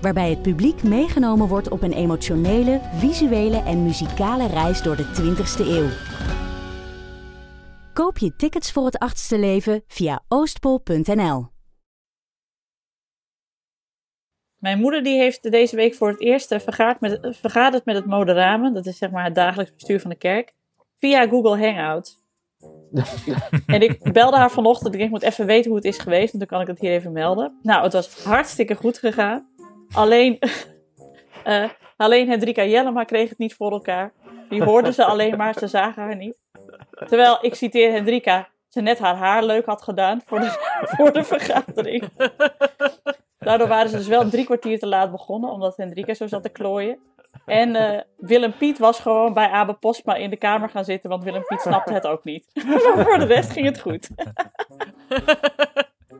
Waarbij het publiek meegenomen wordt op een emotionele, visuele en muzikale reis door de 20ste eeuw. Koop je tickets voor het achtste leven via oostpol.nl. Mijn moeder die heeft deze week voor het eerst eh, vergaderd met, vergaderd met het Moderamen. Dat is zeg maar het dagelijks bestuur van de kerk. Via Google Hangout. en ik belde haar vanochtend. Ik moet even weten hoe het is geweest. En dan kan ik het hier even melden. Nou, het was hartstikke goed gegaan. Alleen, uh, alleen Hendrika Jellema kreeg het niet voor elkaar. Die hoorden ze alleen maar, ze zagen haar niet. Terwijl, ik citeer Hendrika, ze net haar haar leuk had gedaan voor de, voor de vergadering. Daardoor waren ze dus wel drie kwartier te laat begonnen, omdat Hendrika zo zat te klooien. En uh, Willem Piet was gewoon bij Abe Postma in de kamer gaan zitten, want Willem Piet snapte het ook niet. maar voor de rest ging het goed.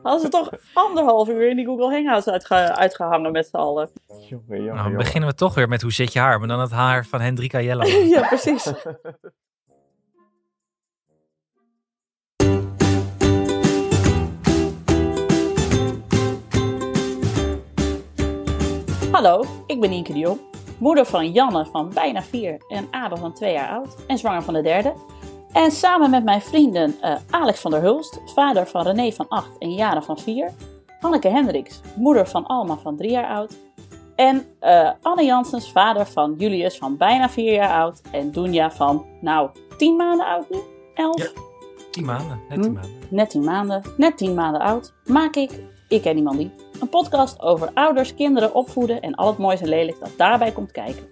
Hadden ze toch anderhalf uur in die Google Hangouts uitgehangen met z'n allen. Jongen, jongen, nou, beginnen we toch weer met hoe zit je haar, maar dan het haar van Hendrika Jella. ja, precies. Hallo, ik ben Nienke Dion, moeder van Janne van bijna vier en Abe van twee jaar oud en zwanger van de derde. En samen met mijn vrienden uh, Alex van der Hulst, vader van René van 8 en Jaren van 4, Anneke Hendricks, moeder van Alma van 3 jaar oud, en uh, Anne Janssens, vader van Julius van bijna 4 jaar oud en Dunja van, nou, 10 maanden oud nu? 11? Ja, 10 maanden, net 10 hm, maanden. Net 10 maanden, net 10 maanden oud, maak ik, ik ken iemand die, een podcast over ouders, kinderen, opvoeden en al het moois en lelijk dat daarbij komt kijken.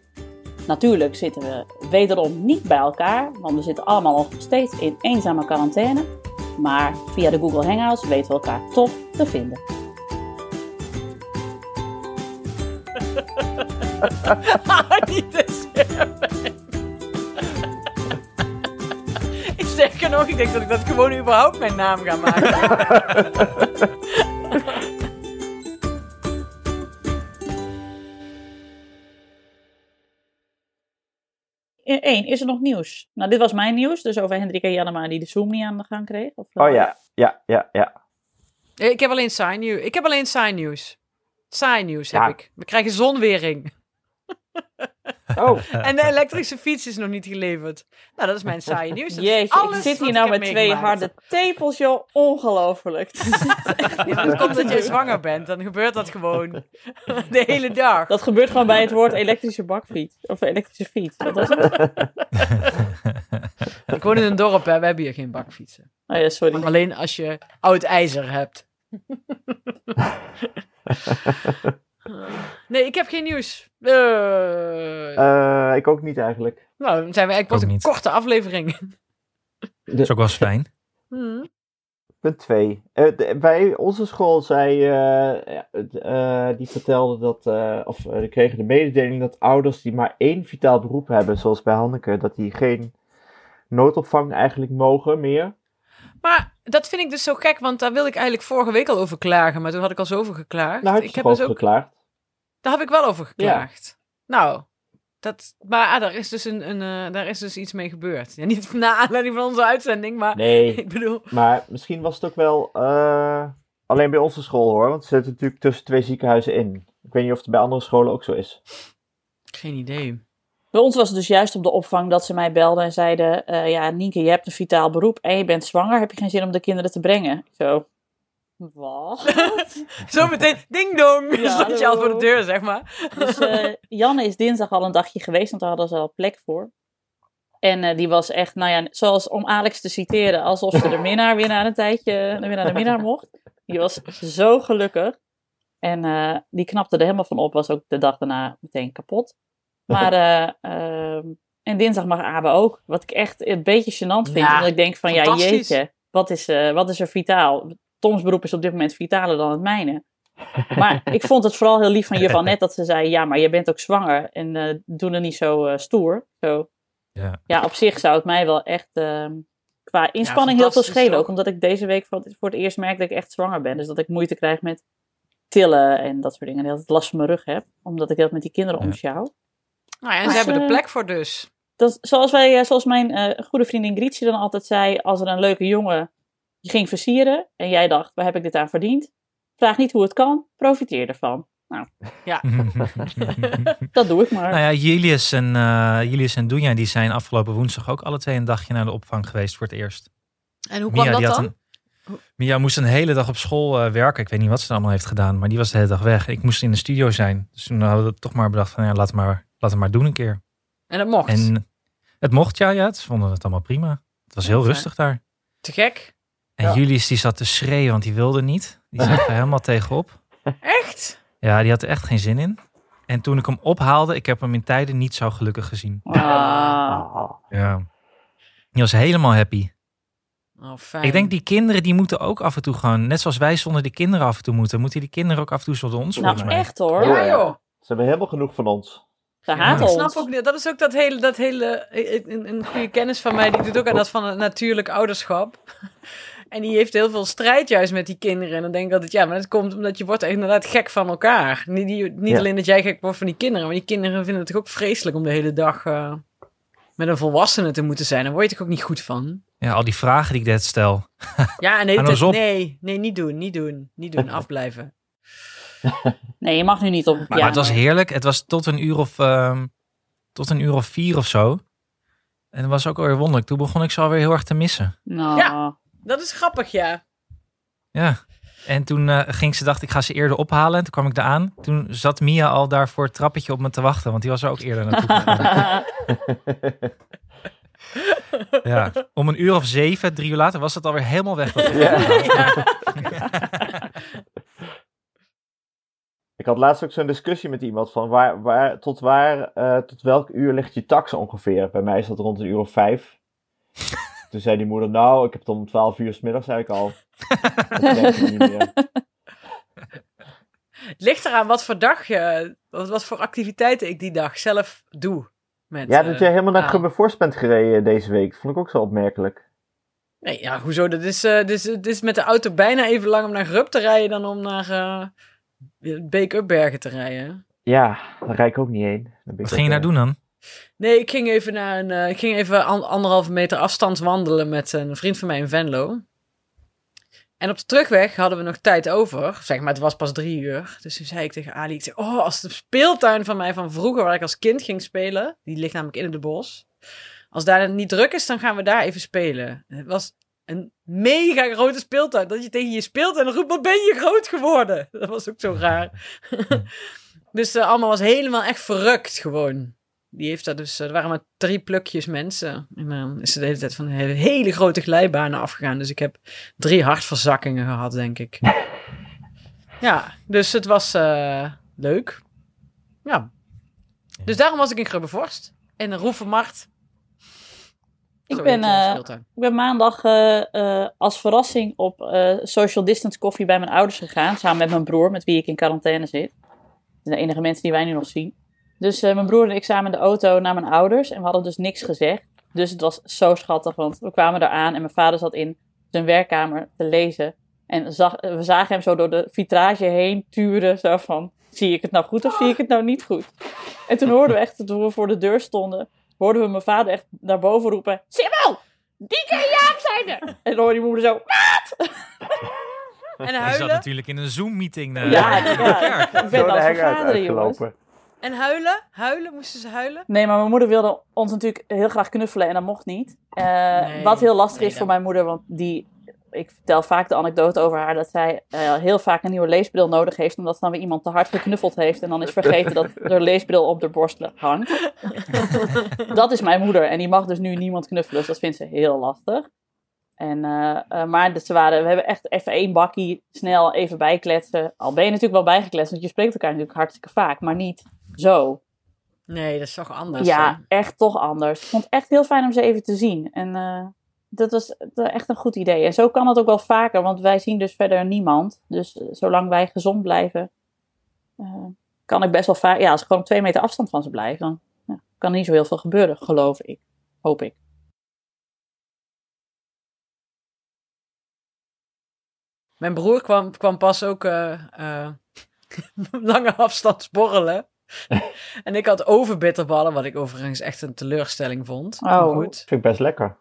Natuurlijk zitten we wederom niet bij elkaar, want we zitten allemaal nog steeds in eenzame quarantaine. Maar via de Google Hangouts weten we elkaar toch te vinden. ik zeg nog, ik denk dat ik dat gewoon überhaupt mijn naam ga maken. één, is er nog nieuws? Nou, dit was mijn nieuws, dus over Hendrika Jannema die de Zoom niet aan de gang kreeg. Of, oh ja, ja, ja, ja. Ik heb alleen saai nieuws. Ik heb alleen saai nieuws. Saai nieuws heb ik. We krijgen zonwering. Oh. en de elektrische fiets is nog niet geleverd. Nou, dat is mijn saaie nieuws. Jeetje, ik zit hier nou met twee harde tepels, joh. Ongelooflijk. ja, dat komt dat je zwanger bent. Dan gebeurt dat gewoon de hele dag. Dat gebeurt gewoon bij het woord elektrische bakfiets. Of elektrische fiets. Dat was het. ik woon in een dorp, hè. We hebben hier geen bakfietsen. Oh ja, sorry. alleen als je oud ijzer hebt. Nee, ik heb geen nieuws. Uh... ik ook niet eigenlijk. Nou, dan zijn we eigenlijk een korte aflevering. Dat is ook wel eens fijn. Hmm. Punt 2. Uh, bij onze school zei, die vertelde dat, of die kregen de mededeling dat ouders die maar één vitaal beroep hebben, zoals bij Hanneke, dat die geen noodopvang eigenlijk mogen meer. Maar dat vind ik dus zo gek, want daar wil ik eigenlijk vorige week al over klagen, maar toen had ik al zoveel geklaagd. Nou, ik heb dus ook geklaagd. Daar heb ik wel over geklaagd. Nou, dat, maar ah, daar, is dus een, een uh, daar is dus iets mee gebeurd. Ja, niet na aanleiding van onze uitzending, maar nee, ik bedoel... Maar misschien was het ook wel uh, alleen bij onze school hoor, want ze zitten natuurlijk tussen twee ziekenhuizen in. Ik weet niet of het bij andere scholen ook zo is. Geen idee. Bij ons was het dus juist op de opvang dat ze mij belden en zeiden: uh, Ja, Nienke, je hebt een vitaal beroep en je bent zwanger. Heb je geen zin om de kinderen te brengen? Zo. Wat? Zo meteen, ding dong, ja, stond je al voor de deur, zeg maar. Dus uh, Janne is dinsdag al een dagje geweest, want daar hadden ze al plek voor. En uh, die was echt, nou ja, zoals om Alex te citeren, alsof ze de minnaar weer naar een tijdje weer naar de minnaar mocht. Die was zo gelukkig. En uh, die knapte er helemaal van op, was ook de dag daarna meteen kapot. Maar, uh, en dinsdag mag Abe ook. Wat ik echt een beetje gênant vind, ja, omdat ik denk van, ja jeetje, wat is, wat is er vitaal? Toms beroep is op dit moment vitaler dan het mijne. Maar ik vond het vooral heel lief van juffrouw net dat ze zei, ja, maar je bent ook zwanger en uh, doe er niet zo uh, stoer. Zo. Ja. ja, op zich zou het mij wel echt uh, qua inspanning heel veel schelen. Ook omdat ik deze week voor het, voor het eerst merk dat ik echt zwanger ben. Dus dat ik moeite krijg met tillen en dat soort dingen. En dat ik last van mijn rug heb, omdat ik heel met die kinderen ja. omsjouw. Nou en ze hebben er plek voor dus. Dat, zoals, wij, zoals mijn goede vriendin Grietje dan altijd zei, als er een leuke jongen je ging versieren en jij dacht, waar heb ik dit aan verdiend? Vraag niet hoe het kan, profiteer ervan. Nou, ja. dat doe ik maar. Nou ja, Julius en, uh, Julius en Doenja die zijn afgelopen woensdag ook alle twee een dagje naar de opvang geweest voor het eerst. En hoe kwam Mia, dat dan? Een, Mia moest een hele dag op school uh, werken. Ik weet niet wat ze allemaal heeft gedaan, maar die was de hele dag weg. Ik moest in de studio zijn. Dus toen hadden we toch maar bedacht van ja, laat het maar, laat het maar doen een keer. En het mocht? En het mocht, ja. ja ze vonden het allemaal prima. Het was heel rustig daar. Te gek. En ja. Julius die zat te schreeuwen, want die wilde niet. Die zat er helemaal tegenop. Echt? Ja, die had er echt geen zin in. En toen ik hem ophaalde, ik heb hem in tijden niet zo gelukkig gezien. Ah. Ja. Die was helemaal happy. Oh, fijn. Ik denk die kinderen die moeten ook af en toe gewoon, net zoals wij zonder die kinderen af en toe moeten, moeten die kinderen ook af en toe zonder ons. Nou, mij. echt hoor. Ja, joh. Ze hebben helemaal genoeg van ons. Haat Ik snap ook niet. Dat is ook dat hele, dat hele een, een goede kennis van mij. Die doet ook aan dat van het natuurlijk ouderschap. En die heeft heel veel strijd juist met die kinderen. En dan denk ik altijd, ja, maar dat komt omdat je wordt inderdaad gek van elkaar. Niet, die, niet Ja. alleen dat jij gek wordt van die kinderen, maar die kinderen vinden het toch ook vreselijk om de hele dag eh, met een volwassene te moeten zijn. Daar word je toch ook niet goed van. Ja, al die vragen die ik net stel. Ja, en Hou nou nee, nee, niet doen, niet doen, niet doen, afblijven. Nee, je mag nu niet op Maar het was heerlijk. Het was tot een uur of, ehm, tot een uur of vier of zo. En dat was ook alweer wonderlijk. Toen begon ik ze alweer heel erg te missen. Nou, Ja. Dat is grappig, ja. Ja. En toen eh, ging ze, dacht ik ga ze eerder ophalen. En toen kwam ik daar aan. Toen zat Mia al daar voor het trappetje op me te wachten. Want die was er ook eerder naartoe gegaan. ja. Om een uur of zeven, drie uur later, was het alweer helemaal weg. Dat Ik had laatst ook zo'n discussie met iemand van waar, waar, tot, waar, eh, tot welk uur ligt je tax ongeveer? Bij mij is dat rond een uur of vijf. Toen zei die moeder, nou, ik heb het om 12 uur s middags eigenlijk al. Dat niet meer. Het ligt eraan wat voor dag je, wat, wat voor activiteiten ik die dag zelf doe. Met, Ja, eh, dat jij helemaal naar Aal. Grubbevorst bent gereden deze week. Vond ik ook zo opmerkelijk. Nee, ja, hoezo? Dat is, eh, dit is, dit is met de auto bijna even lang om naar Grub te rijden dan om naar eh Beek-Upbergen te rijden. Ja, daar rijd ik ook niet heen. Wat ging je nou eh, doen dan? Nee, ik ging even naar een, eh, ik ging even an- anderhalve meter afstand wandelen met een vriend van mij in Venlo. En op de terugweg hadden we nog tijd over. Zeg maar, het was pas drie uur. Dus toen zei ik tegen Ali, ik zei, oh, als de speeltuin van mij van vroeger, waar ik als kind ging spelen, die ligt namelijk in het bos. Als daar niet druk is, dan gaan we daar even spelen. Het was een mega grote speeltuin. Dat je tegen je speelt en dan roept, wat ben je groot geworden? Dat was ook zo raar. dus uh, allemaal was helemaal echt verrukt gewoon. Die heeft daar dus, er waren maar drie plukjes mensen. En dan is ze de hele tijd van hele, hele grote glijbanen afgegaan. Dus ik heb drie hartverzakkingen gehad, denk ik. ja, dus het was uh, leuk. Ja. Dus daarom was ik in Grubbevorst. En een Roevenmarkt. Ik ben, uh, ik ben maandag uh, uh, als verrassing op social distance koffie bij mijn ouders gegaan. Samen met mijn broer, met wie ik in quarantaine zit. De enige mensen die wij nu nog zien. Dus mijn broer en ik samen in de auto naar mijn ouders. En we hadden dus niks gezegd. Dus het was zo schattig, want we kwamen daar aan en mijn vader zat in zijn werkkamer te lezen. En zag, we zagen hem zo door de vitrage heen turen. Zo van, zie ik het nou goed of zie ik het nou niet goed? En toen hoorden we echt, toen we voor de deur stonden hoorden we mijn vader echt naar boven roepen: Simmel, die kan Jaap zijn er! En dan hoorde die moeder zo: Wat? En huilen? zat natuurlijk in een Zoom-meeting. Uh, ja, ja, ik ben Zo aan het vergaderen, jongens. En huilen? Huilen? Moesten ze huilen? Nee, maar mijn moeder wilde ons natuurlijk heel graag knuffelen en dat mocht niet. Uh, Nee, wat heel lastig nee, is voor mijn moeder, want die, ik vertel vaak de anekdote over haar dat zij uh, heel vaak een nieuwe leesbril nodig heeft, omdat ze dan weer iemand te hard geknuffeld heeft en dan is vergeten dat de leesbril op de borst hangt. dat is mijn moeder en die mag dus nu niemand knuffelen, dus dat vindt ze heel lastig. En, uh, uh, maar dus ze waren, we hebben echt even één bakkie snel even bijkletsen. Al ben je natuurlijk wel bijgekletst, want je spreekt elkaar natuurlijk hartstikke vaak, maar niet zo. Nee, dat is toch anders. Ja, hè? echt toch anders. Ik vond het echt heel fijn om ze even te zien. En uh, dat was echt een goed idee. En zo kan het ook wel vaker, want wij zien dus verder niemand. Dus eh, zolang wij gezond blijven, uh, kan ik best wel vaak. Ja, als ik gewoon twee meter afstand van ze blijf, dan ja, kan er niet zo heel veel gebeuren, geloof ik. Hoop ik. Mijn broer kwam, kwam pas ook uh, lange afstand sporrelen. en ik had overbitterballen, wat ik overigens echt een teleurstelling vond. Oh, goed. Vind ik best lekker.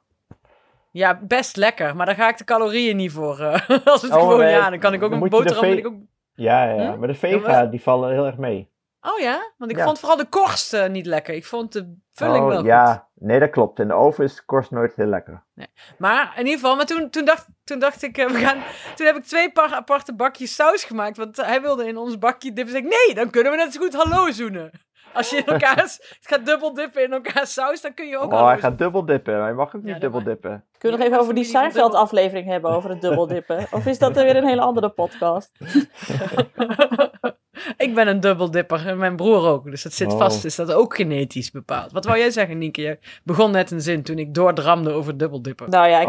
Ja, best lekker. Maar daar ga ik de calorieën niet voor. Uh, als het oh, gewoon, ja, dan kan ik ook een boterham... Ik ook... Ja, ja, maar de vega, die vallen heel erg mee. Oh ja? Want ik vond vooral de korst uh, niet lekker. Ik vond de vulling oh, wel ja. goed. Nee, dat klopt. In de oven is de korst nooit heel lekker. Nee. Maar in ieder geval, maar toen, toen, dacht, toen dacht ik, uh, we gaan, toen heb ik twee aparte bakjes saus gemaakt. Want hij wilde in ons bakje dippen. Dus ik, nee, dan kunnen we net zo goed hallo zoenen. Als je in elkaar het gaat dubbel dippen in elkaar saus, dan kun je ook Oh, hij gaat dubbel dippen. Hij mag ook niet dubbel dippen. Kunnen we nog even over die Seinfeld aflevering hebben, over het dubbel dippen? Of is dat weer een hele andere podcast? ik ben een dubbeldipper en mijn broer ook. Dus dat zit vast. Is dat ook genetisch bepaald? Wat wou jij zeggen, Nienke? Je begon net een zin toen ik doordramde over dubbeldippen. Nou ja, ik,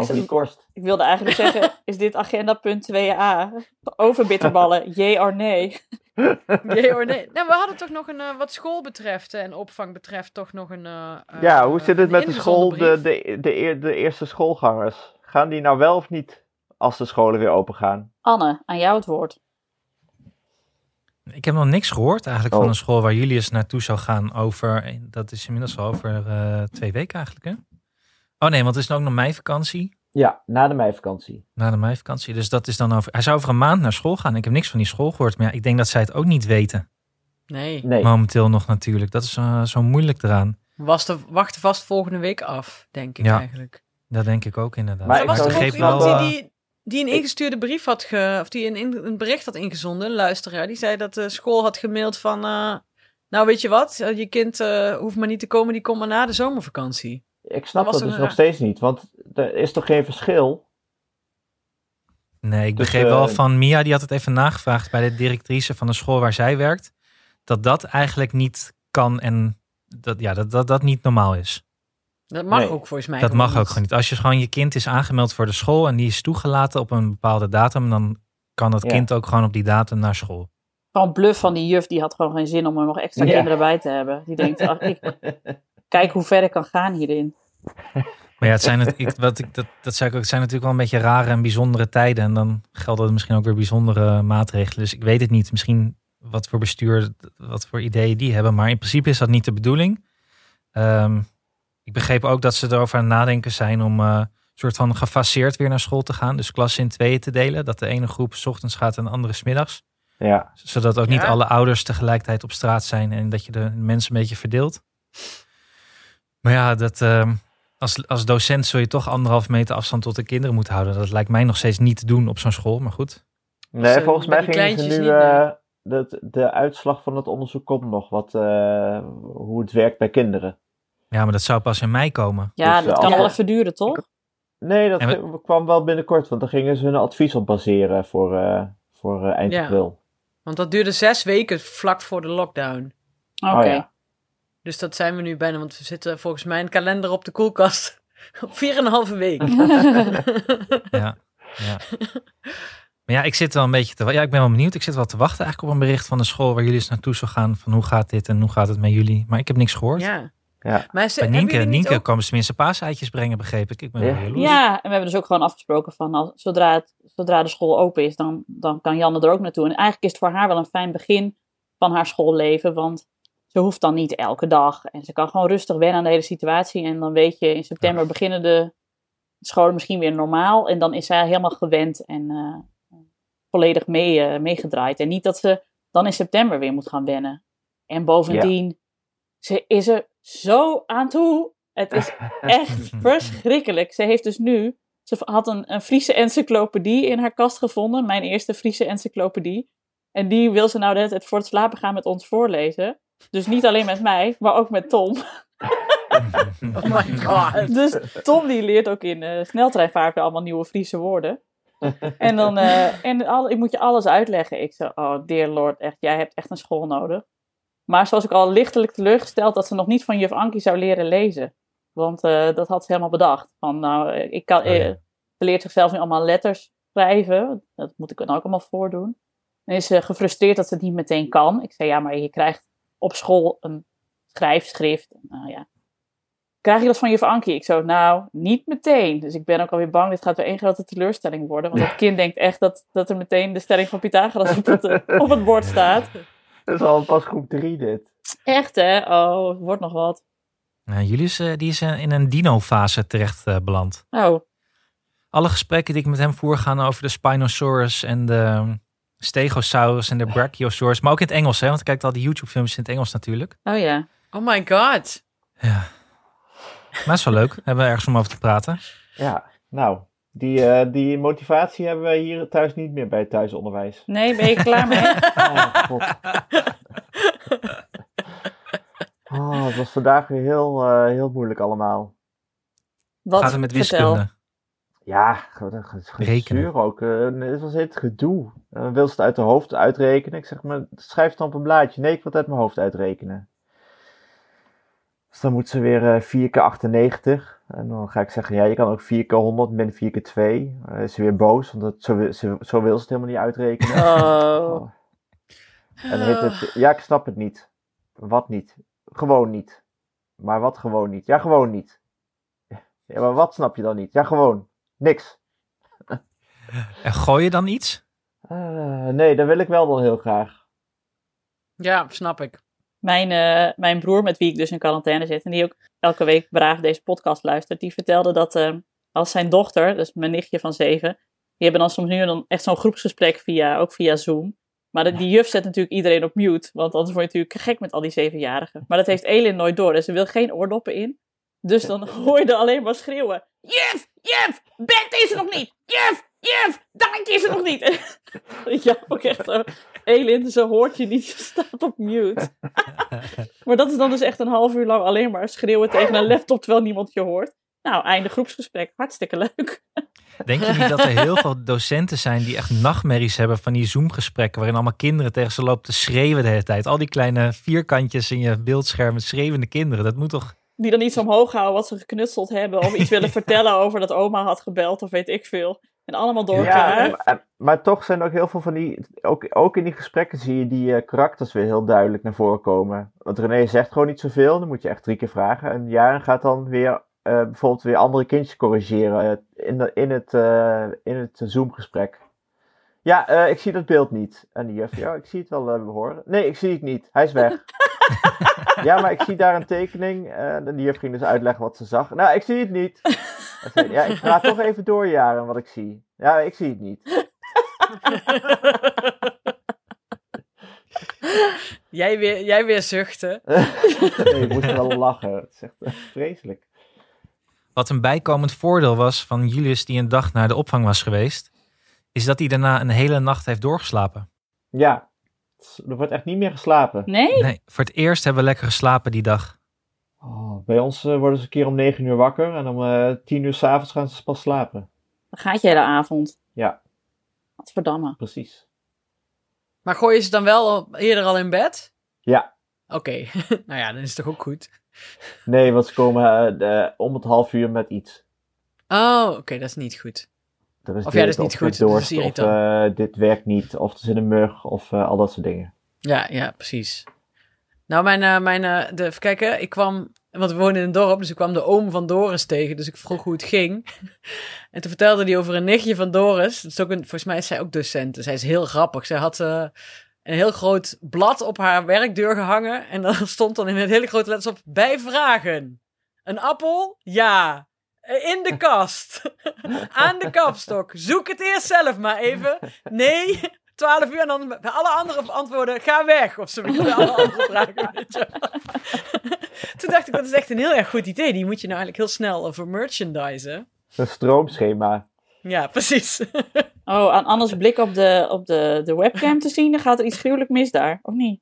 ik wilde eigenlijk zeggen, is dit agenda punt 2a? Over bitterballen, jee of nee? Jee or nee? Nou, we hadden toch nog een, uh, wat school betreft en opvang betreft, toch nog een... Uh, ja, hoe zit het met de school, de, de, de, de eerste schoolgangers? Gaan die nou wel of niet als de scholen weer open gaan? Anne, aan jou het woord. Ik heb nog niks gehoord eigenlijk van oh. een school waar Julius naartoe zou gaan over, dat is inmiddels al over uh, twee weken eigenlijk hè? Oh nee, want het is ook nog meivakantie. Ja, na de meivakantie. Na de meivakantie. Dus dat is dan over. Hij zou over een maand naar school gaan. Ik heb niks van die school gehoord. Maar ja, ik denk dat zij het ook niet weten. Nee. nee. Momenteel nog natuurlijk. Dat is uh, zo moeilijk eraan. Was de, wachten vast volgende week af, denk ik ja, eigenlijk. Dat denk ik ook inderdaad. Maar, maar was er ook iemand die, die, die een ingestuurde brief had, ge, of die een, een bericht had ingezonden, een luisteraar, die zei dat de school had gemaild van, uh, nou weet je wat, je kind uh, hoeft maar niet te komen, die komt maar na de zomervakantie. Ik snap dat, dus nog steeds niet, want er is toch geen verschil? Nee, ik dus, begreep wel eh, van Mia, die had het even nagevraagd bij de directrice van de school waar zij werkt, dat dat eigenlijk niet kan en dat, ja, dat, dat, dat niet normaal is. Dat mag ook volgens mij. Dat mag ook gewoon niet. Als je gewoon je kind is aangemeld voor de school en die is toegelaten op een bepaalde datum, dan kan dat kind ook gewoon op die datum naar school. Gewoon bluff van die juf, die had gewoon geen zin om er nog extra kinderen bij te hebben. Die denkt, ach, ik, kijk hoe ver ik kan gaan hierin. Maar ja, het zijn, het, ik, wat ik, dat, dat zei ik ook, het zijn natuurlijk wel een beetje rare en bijzondere tijden. En dan gelden er misschien ook weer bijzondere maatregelen. Dus ik weet het niet. Misschien wat voor bestuur, wat voor ideeën die hebben. Maar in principe is dat niet de bedoeling. Um, ik begreep ook dat ze erover aan het nadenken zijn om uh, soort van gefaseerd weer naar school te gaan. Dus klassen in tweeën te delen. Dat de ene groep s ochtends gaat en de andere s middags. Ja. Zodat ook niet alle ouders tegelijkertijd op straat zijn en dat je de mensen een beetje verdeelt. Maar ja, dat, uh, als, als docent zul je toch anderhalf meter afstand tot de kinderen moeten houden. Dat lijkt mij nog steeds niet te doen op zo'n school, maar goed. Nee, dus, volgens mij gingen ze nu... Uh, de, de uitslag van het onderzoek komt nog, wat, uh, hoe het werkt bij kinderen. Ja, maar dat zou pas in mei komen. Ja, dus, dat kan wel even duren, toch? Nee, dat kwam wel binnenkort, want dan gingen ze hun advies op baseren voor, uh, voor eind ja. april. Want dat duurde zes weken vlak voor de lockdown. Oké. Oh, ja. Dus dat zijn we nu bijna, want we zitten volgens mij een kalender op de koelkast op 4,5 week. ja, ja. Maar ja, ik zit wel een beetje te Ja, ik ben wel benieuwd. Ik zit wel te wachten eigenlijk op een bericht van de school waar jullie eens naartoe zou gaan. Van hoe gaat dit en hoe gaat het met jullie? Maar ik heb niks gehoord. Ja. Ja. Maar ze, Bij Nienke, Nienke ook... komen ze tenminste paaseitjes brengen, begreep ik. Ik ben ja. Ja, en we hebben dus ook gewoon afgesproken van als, zodra, het, zodra de school open is, dan, dan kan Janne er ook naartoe. En eigenlijk is het voor haar wel een fijn begin van haar schoolleven, want ze hoeft dan niet elke dag. En ze kan gewoon rustig wennen aan de hele situatie. En dan weet je, in september beginnen de scholen misschien weer normaal. En dan is zij helemaal gewend en uh, volledig mee, uh, meegedraaid. En niet dat ze dan in september weer moet gaan wennen. En bovendien, ze is er zo aan toe. Het is echt verschrikkelijk. Ze heeft dus nu, ze had een, een Friese encyclopedie in haar kast gevonden. Mijn eerste Friese encyclopedie. En die wil ze nou net het voor het slapen gaan met ons voorlezen. Dus niet alleen met mij, maar ook met Tom. oh my god. Dus Tom die leert ook in uh, sneltreinvaart weer allemaal nieuwe Friese woorden. En dan, uh, en al, ik moet je alles uitleggen. Ik zei, oh dear lord, echt, jij hebt echt een school nodig. Maar zoals ik al lichtelijk teleurgesteld dat ze nog niet van juf Ankie zou leren lezen. Want eh, dat had ze helemaal bedacht. Van, nou, eh, ik kan, Oh, ja. eh, ze leert zichzelf nu allemaal letters schrijven. Dat moet ik dan ook allemaal voordoen. En is ze gefrustreerd dat ze het niet meteen kan. Ik zei, ja, maar je krijgt op school een schrijfschrift. Nou ja. Krijg je dat van juf Ankie? Ik zo, nou, niet meteen. Dus ik ben ook alweer bang, dit gaat weer één grote teleurstelling worden. Want dat kind denkt echt dat, dat er meteen de stelling van Pythagoras op het, op het bord staat. Dat is al pas groep 3 dit. Echt, hè? Oh, het wordt nog wat. Nou, Julius eh, die is eh, in een dino-fase terecht eh, beland. Oh, Alle gesprekken die ik met hem voer gaan over de Spinosaurus en de ehm, Stegosaurus en de Brachiosaurus. Maar ook in het Engels, hè? Want ik kijk al die YouTube-films in het Engels natuurlijk. oh ja. Oh my god. Ja. Maar is wel leuk. Hebben we ergens om over te praten. Ja, nou, die, eh, die motivatie hebben wij hier thuis niet meer bij het thuisonderwijs. Nee, ben je klaar mee? Oh, god. Oh, het was vandaag weer heel, eh, heel moeilijk allemaal. Wat? Gaat het met Vertel. wiskunde? Ja, Rekenen. ook. eh, het was het gedoe. En dan wil ze het uit de hoofd uitrekenen. Ik zeg maar, schrijf het dan op een blaadje. Nee, ik wil het uit mijn hoofd uitrekenen. Dus dan moet ze weer eh 4 keer 98. En dan ga ik zeggen, ja, je kan ook 4 keer 100 min 4 keer 2. Dan is ze weer boos, want dat, zo, wil- ze, zo wil ze het helemaal niet uitrekenen. Oh. En dan heet het, ja, ik snap het niet. Wat niet? Gewoon niet. Maar wat gewoon niet? Ja, gewoon niet. Ja, maar wat snap je dan niet? Ja, gewoon. Niks. En gooi je dan iets? Eh, nee, dat wil ik wel dan heel graag. Ja, snap ik. Mijn, eh, mijn broer, met wie ik dus in quarantaine zit, en die ook elke week braaf deze podcast luistert, die vertelde dat eh, als zijn dochter, dus mijn nichtje van zeven, die hebben dan soms nu dan echt zo'n groepsgesprek via, ook via Zoom. Maar de- die juf zet natuurlijk iedereen op mute, want anders word je natuurlijk gek met al die zevenjarigen. Maar dat heeft Elin nooit door, dus ze wil geen oordoppen in. Dus dan hoor je er alleen maar schreeuwen. Juf, juf, Bert is er nog niet. Juf, juf, Dankje is er nog niet. ja, ook echt zo. Elin, ze hoort je niet, je staat op mute. maar dat is dan dus echt een half uur lang alleen maar schreeuwen tegen een laptop terwijl niemand je hoort. Nou, einde groepsgesprek. Hartstikke leuk. Denk je niet dat er heel veel docenten zijn die echt nachtmerries hebben van die Zoom-gesprekken waarin allemaal kinderen tegen ze lopen te schreeuwen de hele tijd? Al die kleine vierkantjes in je beeldscherm met schreeuwende kinderen. Dat moet toch... Die dan iets omhoog houden wat ze geknutseld hebben. Of iets willen vertellen over dat oma had gebeld of weet ik veel. En allemaal door elkaar. Ja, maar, maar toch zijn er ook heel veel van die. Ook, ook in die gesprekken zie je die eh, karakters weer heel duidelijk naar voren komen. Want René zegt gewoon niet zoveel, dan moet je echt drie keer vragen. En Jaren gaat dan weer eh, bijvoorbeeld weer andere kindjes corrigeren eh, in, de, in het, in het Zoom-gesprek. Ja, ik zie dat beeld niet. En die juf, ja, ik zie het wel horen. Nee, ik zie het niet. Hij is weg. ja, maar ik zie daar een tekening. en die juf ging dus uitleggen wat ze zag. Nou, ik zie het niet. Ja, ik praat toch even door, Jaren, wat ik zie. Ja, ik zie het niet. Jij weer, jij weer zuchten. nee, ik moest wel lachen. Het is echt eh, vreselijk. Wat een bijkomend voordeel was van Julius die een dag naar de opvang was geweest, is dat hij daarna een hele nacht heeft doorgeslapen. Ja, er wordt echt niet meer geslapen. Nee? Nee, voor het eerst hebben we lekker geslapen die dag. Oh, bij ons eh, worden ze een keer om 9 uur wakker en om eh 10 uur s'avonds gaan ze pas slapen. Dan gaat je hele avond. Ja, Wat verdamme. precies. Maar gooi je ze dan wel eerder al in bed? Ja, Oké, nou ja, dan is het toch ook goed. nee, want ze komen eh, de- om het half uur met iets. Oh, oké, dat is niet goed. Er is Of ja, dat is dit, niet goed, met dat is dorst, of eh, dit werkt niet, of er zit een mug, of eh, al dat soort dingen. Ja, ja, precies. Nou, mijn, eh, mijn eh, de, even kijken, ik kwam, want we woonden in een dorp, dus ik kwam de oom van Doris tegen, dus ik vroeg hoe het ging. En toen vertelde hij over een nichtje van Doris, dat is ook een, volgens mij is zij ook docent, dus zij is heel grappig. Zij had eh, een heel groot blad op haar werkdeur gehangen en dan stond dan in het hele grote letters op, bij vragen. Een appel? Ja. In de kast. Aan de kapstok. Zoek het eerst zelf maar even. Nee. 12 uur en dan bij alle andere antwoorden, ga weg. Of zo. Bij alle andere vragen. weet je wel. Toen dacht ik, dat is echt een heel erg goed idee. Die moet je nou eigenlijk heel snel over merchandisen. Een stroomschema. Ja, precies. Oh, aan Anne's blik op de, op de, de webcam te zien, dan gaat er iets gruwelijk mis daar. Of niet?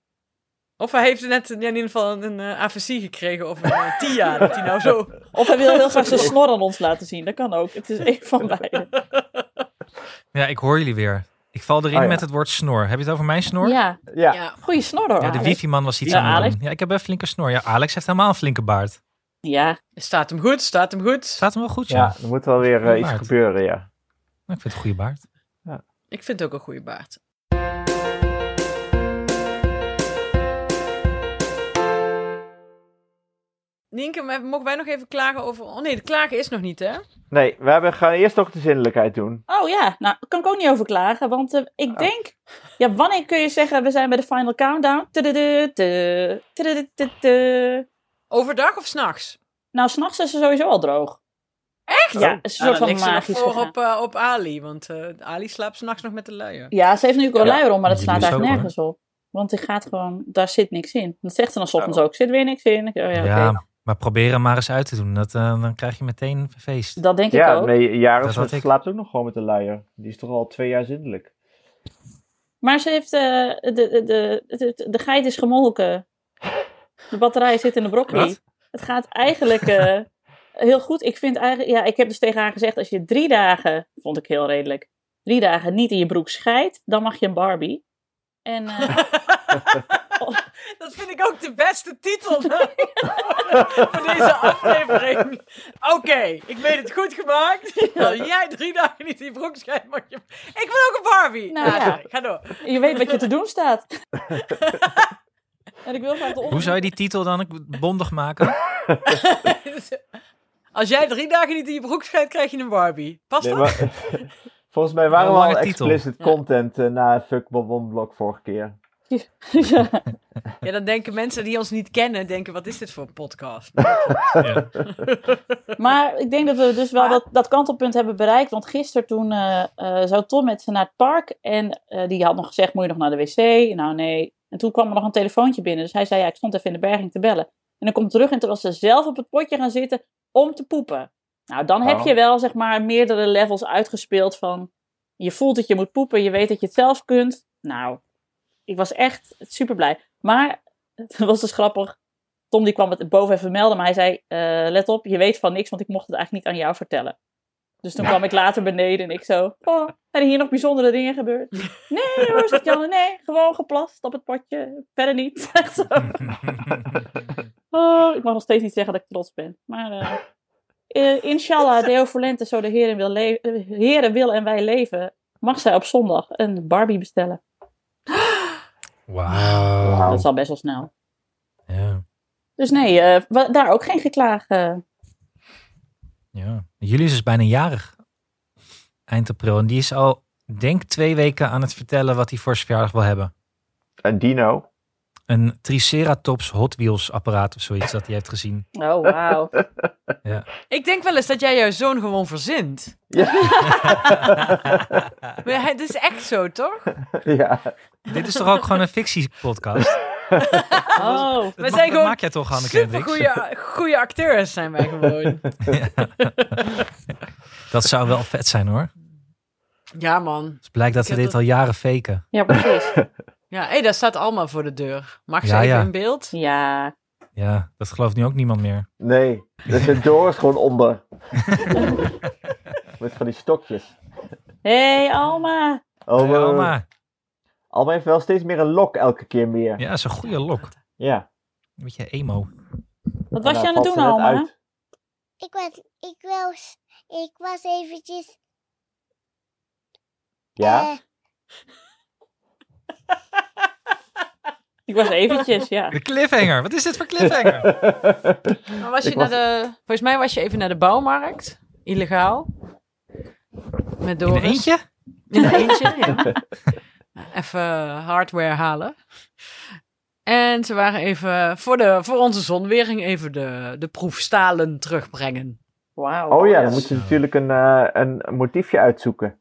Of hij heeft net in ieder geval een, een eh, AFC gekregen of een eh, TIA. Dat hij nou zo... Of hij wil heel graag zijn snor aan ons laten zien. Dat kan ook. Het is één van beide. Ja, ik hoor jullie weer. Ik val erin Oh ja. met het woord snor. Heb je het over mijn snor? Ja, Ja, Ja. goeie snor hoor. Ja, de wifi-man was iets Ja, aan het Alex. doen. Ja, ik heb een flinke snor. Ja, Alex heeft helemaal een flinke baard. Ja, Staat hem goed, staat hem goed. Staat hem wel goed, Ja, ja. er moet wel weer eh, iets Baard. gebeuren, ja. Nou, ik vind het een goede baard. Ik vind het ook een goede baard. Nienke, mogen wij nog even klagen over... Oh nee, de klagen is nog niet, hè? Nee, we hebben, gaan eerst nog de zinnelijkheid doen. Oh ja, nou, daar kan ik ook niet over klagen. Want eh, ik denk, ja, wanneer kun je zeggen, we zijn bij de final countdown? Overdag of s'nachts? Nou, s'nachts is ze sowieso al droog. Echt? Ja, is een Nou, soort dan van magisch voor op, eh, op Ali, want eh, Ali slaapt s'nachts nog met de luier. Ja, ze heeft nu ook een Ja. luier om, maar dat slaat eigenlijk nergens op. Want die gaat gewoon, daar zit niks in. Dat zegt ze dan soms ook, zit weer niks in. Oh ja, Ja, oké. Maar probeer hem maar eens uit te doen. Dat, eh, dan krijg je meteen een feest. Dat denk ik Ja, ook. nee, Jaris Dat ik. slaapt ook nog gewoon met de luier. Die is toch al twee jaar zindelijk. Maar ze heeft, eh, de, de, de, de, de geit is gemolken. De batterij zit in de broccoli. Wat? Het gaat eigenlijk eh, heel goed. Ik vind eigenlijk, ja, ik heb dus tegen haar gezegd, als je drie dagen, vond ik heel redelijk, drie dagen niet in je broek scheidt, dan mag je een Barbie. En eh, Dat vind ik ook de beste titel voor deze aflevering. Oké, ik weet het goed gemaakt. Als jij drie dagen niet in je broek schijnt, mag je... Ik wil ook een Barbie. Nou ja. sorry, ga door. je weet wat je te doen staat. en ik wil graag de Hoe zou je die titel dan bondig maken? Als jij drie dagen niet in je broek schijnt, krijg je een Barbie. Past Nee, dat? maar, volgens mij waren we al titel. explicit Ja. content eh, na Fuck Bob Blok vorige keer. Ja. Ja, dan denken mensen die ons niet kennen, denken, wat is dit voor een podcast? Ja. Maar ik denk dat we dus wel Maar- dat, dat kantelpunt hebben bereikt. Want gisteren toen eh, eh, zou Tom met ze naar het park. En eh, die had nog gezegd, moet je nog naar de wc? Nou nee. En toen kwam er nog een telefoontje binnen. Dus hij zei, ja, ik stond even in de berging te bellen. En dan komt terug en toen was ze zelf op het potje gaan zitten om te poepen. Nou, dan heb Oh. je wel, zeg maar, meerdere levels uitgespeeld van... Je voelt dat je moet poepen, je weet dat je het zelf kunt. Nou, ik was echt super blij. Maar, het was dus grappig. Tom die kwam het boven even melden, maar hij zei: eh, Let op, je weet van niks, want ik mocht het eigenlijk niet aan jou vertellen. Dus toen kwam ik later beneden en ik zo: Oh, zijn hier nog bijzondere dingen gebeurd? Nee hoor, zegt Janne, nee, gewoon geplast op het potje. Verder niet. Echt zo. Oh, ik mag nog steeds niet zeggen dat ik trots ben. Maar eh eh, inshallah, Deo Volente, zo de Heer wil, Heere wil en wij leven, mag zij op zondag een Barbie bestellen. Wauw. Dat is al best wel snel. Ja. Dus nee, eh, daar ook geen geklaag. eh. ja. Jullie is dus bijna jarig. Eind april. En die is al, denk twee weken aan het vertellen wat hij voor zijn verjaardag wil hebben. Een dino. Een Triceratops Hot Wheels apparaat of zoiets dat hij heeft gezien. Oh, wauw. Ik denk wel eens dat jij jouw zoon gewoon verzint. Ja. Maar hij- dat is echt zo, toch? ja. Dit is toch ook gewoon een fictiepodcast? Oh, Dat, We ma- zijn dat gewoon maak jij toch, Hanneke Super goede, goede acteurs zijn wij gewoon. Dat zou wel vet zijn hoor. Ja, man. Het blijkt dat Ik we dit dat- al jaren faken. ja, precies. Ja, hé, daar staat allemaal voor de deur. Mag ze Ja, even ja. in beeld? Ja. Ja, dat gelooft nu ook niemand meer. Nee, er zit Doris gewoon onder. Met van die stokjes. Hé, hey, Alma. Oh, Hey, Alma. Alma heeft wel steeds meer een lok elke keer meer. Ja, dat is een goede lok. Ja. Een beetje emo. Wat was je aan het doen, Alma? Ik was, ik was, ik was eventjes. Ja? eh, Ik was eventjes, ja. De cliffhanger. Wat is dit voor cliffhanger? Maar was je naar de... Volgens mij was je even naar de bouwmarkt. Illegaal. Met In Doris. een eentje? In een eentje, ja. Even hardware halen. En ze waren even voor, de, voor onze zonwering even de, de proefstalen terugbrengen. Wauw. Oh ja, dan moet je natuurlijk een, eh, een motiefje uitzoeken.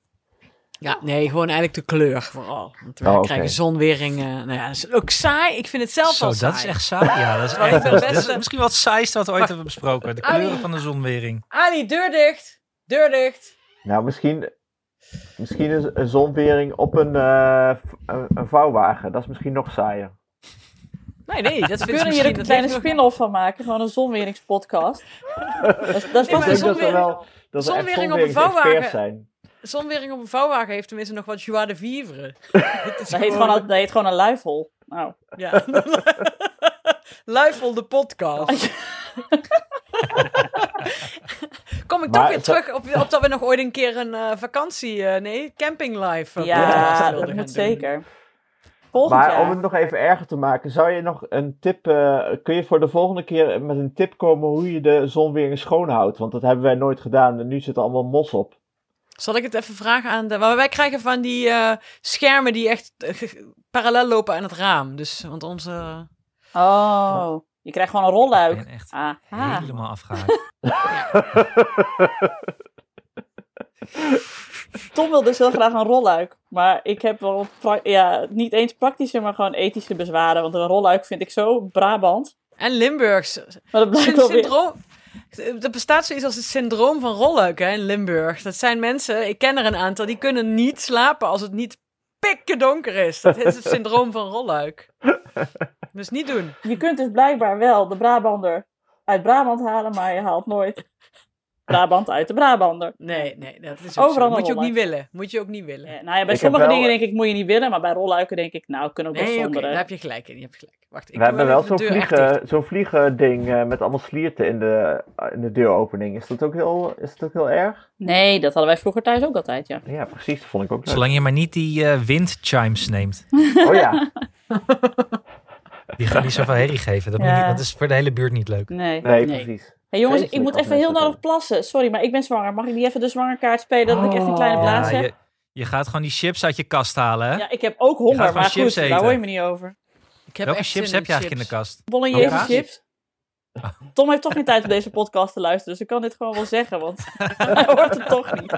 Ja, nee, gewoon eigenlijk de kleur vooral. Want we Oh, krijgen zonwering. eh, nou ja, dat is ook saai. Ik vind het zelf Zo, wel dat saai. is echt saai. Ja, dat is, echt, dat het is beste- misschien het saaiste wat we ooit hebben besproken. De kleuren van de zonwering. Ali, deur dicht. Deur dicht. Nou, misschien, misschien een, een zonwering op een, eh, een, een vouwwagen. Dat is misschien nog saaier. Nee, nee, dat vind kunnen hier een dat kleine spin-off van maken. Gewoon een zonweringspodcast. dat, is- dat is denk een dat zonwering- wel dat er echt zonwering op een vouwwagen. zijn. Zonwering op een vouwwagen heeft tenminste nog wat joie de vivre. Dat heet gewoon, dat heet gewoon een luifel. Nou, Ja. Luifel de podcast. ik Maar toch weer terug op, op dat we nog ooit een keer een eh, vakantie, eh, nee, camping live. eh, Ja, dat moet doen. zeker. Volgend Maar jaar. om het nog even erger te maken, zou je nog een tip, eh, kun je voor de volgende keer met een tip komen hoe je de zon weer schoon houdt? Want dat hebben wij nooit gedaan en nu zit er allemaal mos op. Zal ik het even vragen aan de... Maar wij krijgen van die eh, schermen die echt eh, parallel lopen aan het raam. Dus, want onze... Oh, je krijgt gewoon een Ik rolluik. ben echt Aha. helemaal afgehaakt. Tom wil dus heel graag een rolluik. Maar ik heb wel ja, niet eens praktische, maar gewoon ethische bezwaren. Want een rolluik vind ik zo Brabant. En Limburgs. Maar dat blijkt Syn- wel weer... syndroom... Er bestaat zoiets als het syndroom van Rolluik hè, in Limburg. Dat zijn mensen, ik ken er een aantal, die kunnen niet slapen als het niet pikken donker is. Dat is het syndroom van Rolluik. Dus niet doen. Je kunt dus blijkbaar wel de Brabander uit Brabant halen, maar je haalt nooit Brabant uit de Brabander. Nee, nee, dat is ook Overal zo. Moet je ook niet willen. Moet je ook niet willen. Ja, nou ja, bij Ik sommige wel- dingen denk ik moet je niet willen, maar bij rolluiken denk ik, nou, kunnen we ook wel Nee, oké, zonder. daar hè. heb je gelijk in. Je hebt gelijk. Wacht, ik We hebben wel zo'n vliegen, zo'n vliegen ding eh, met allemaal slierten in de, in de deuropening. Is dat, ook heel, is dat ook heel erg? Nee, dat hadden wij vroeger thuis ook altijd, ja. Ja, precies. Dat vond ik ook leuk. Zolang je maar niet die eh windchimes neemt. Oh ja, Die gaan niet zoveel herrie geven. Dat, moet Ja. niet, dat is voor de hele buurt niet leuk. Nee. nee, Nee. precies. Hey, jongens, ik moet even heel nodig plassen. Sorry, maar ik ben zwanger. Mag ik niet even de zwangerkaart spelen dat ik echt een kleine Oh. blaas Ja, heb? je, je gaat gewoon die chips uit je kast halen, hè? Ja, ik heb ook Je honger, maar chips goed, daar eten. hoor je me niet over. Ik heb Welke echt chips heb je eigenlijk in de kast? Bolognese Oh, chips. Tom heeft toch geen tijd om deze podcast te luisteren, dus ik kan dit gewoon wel zeggen, want hij hoort het toch niet.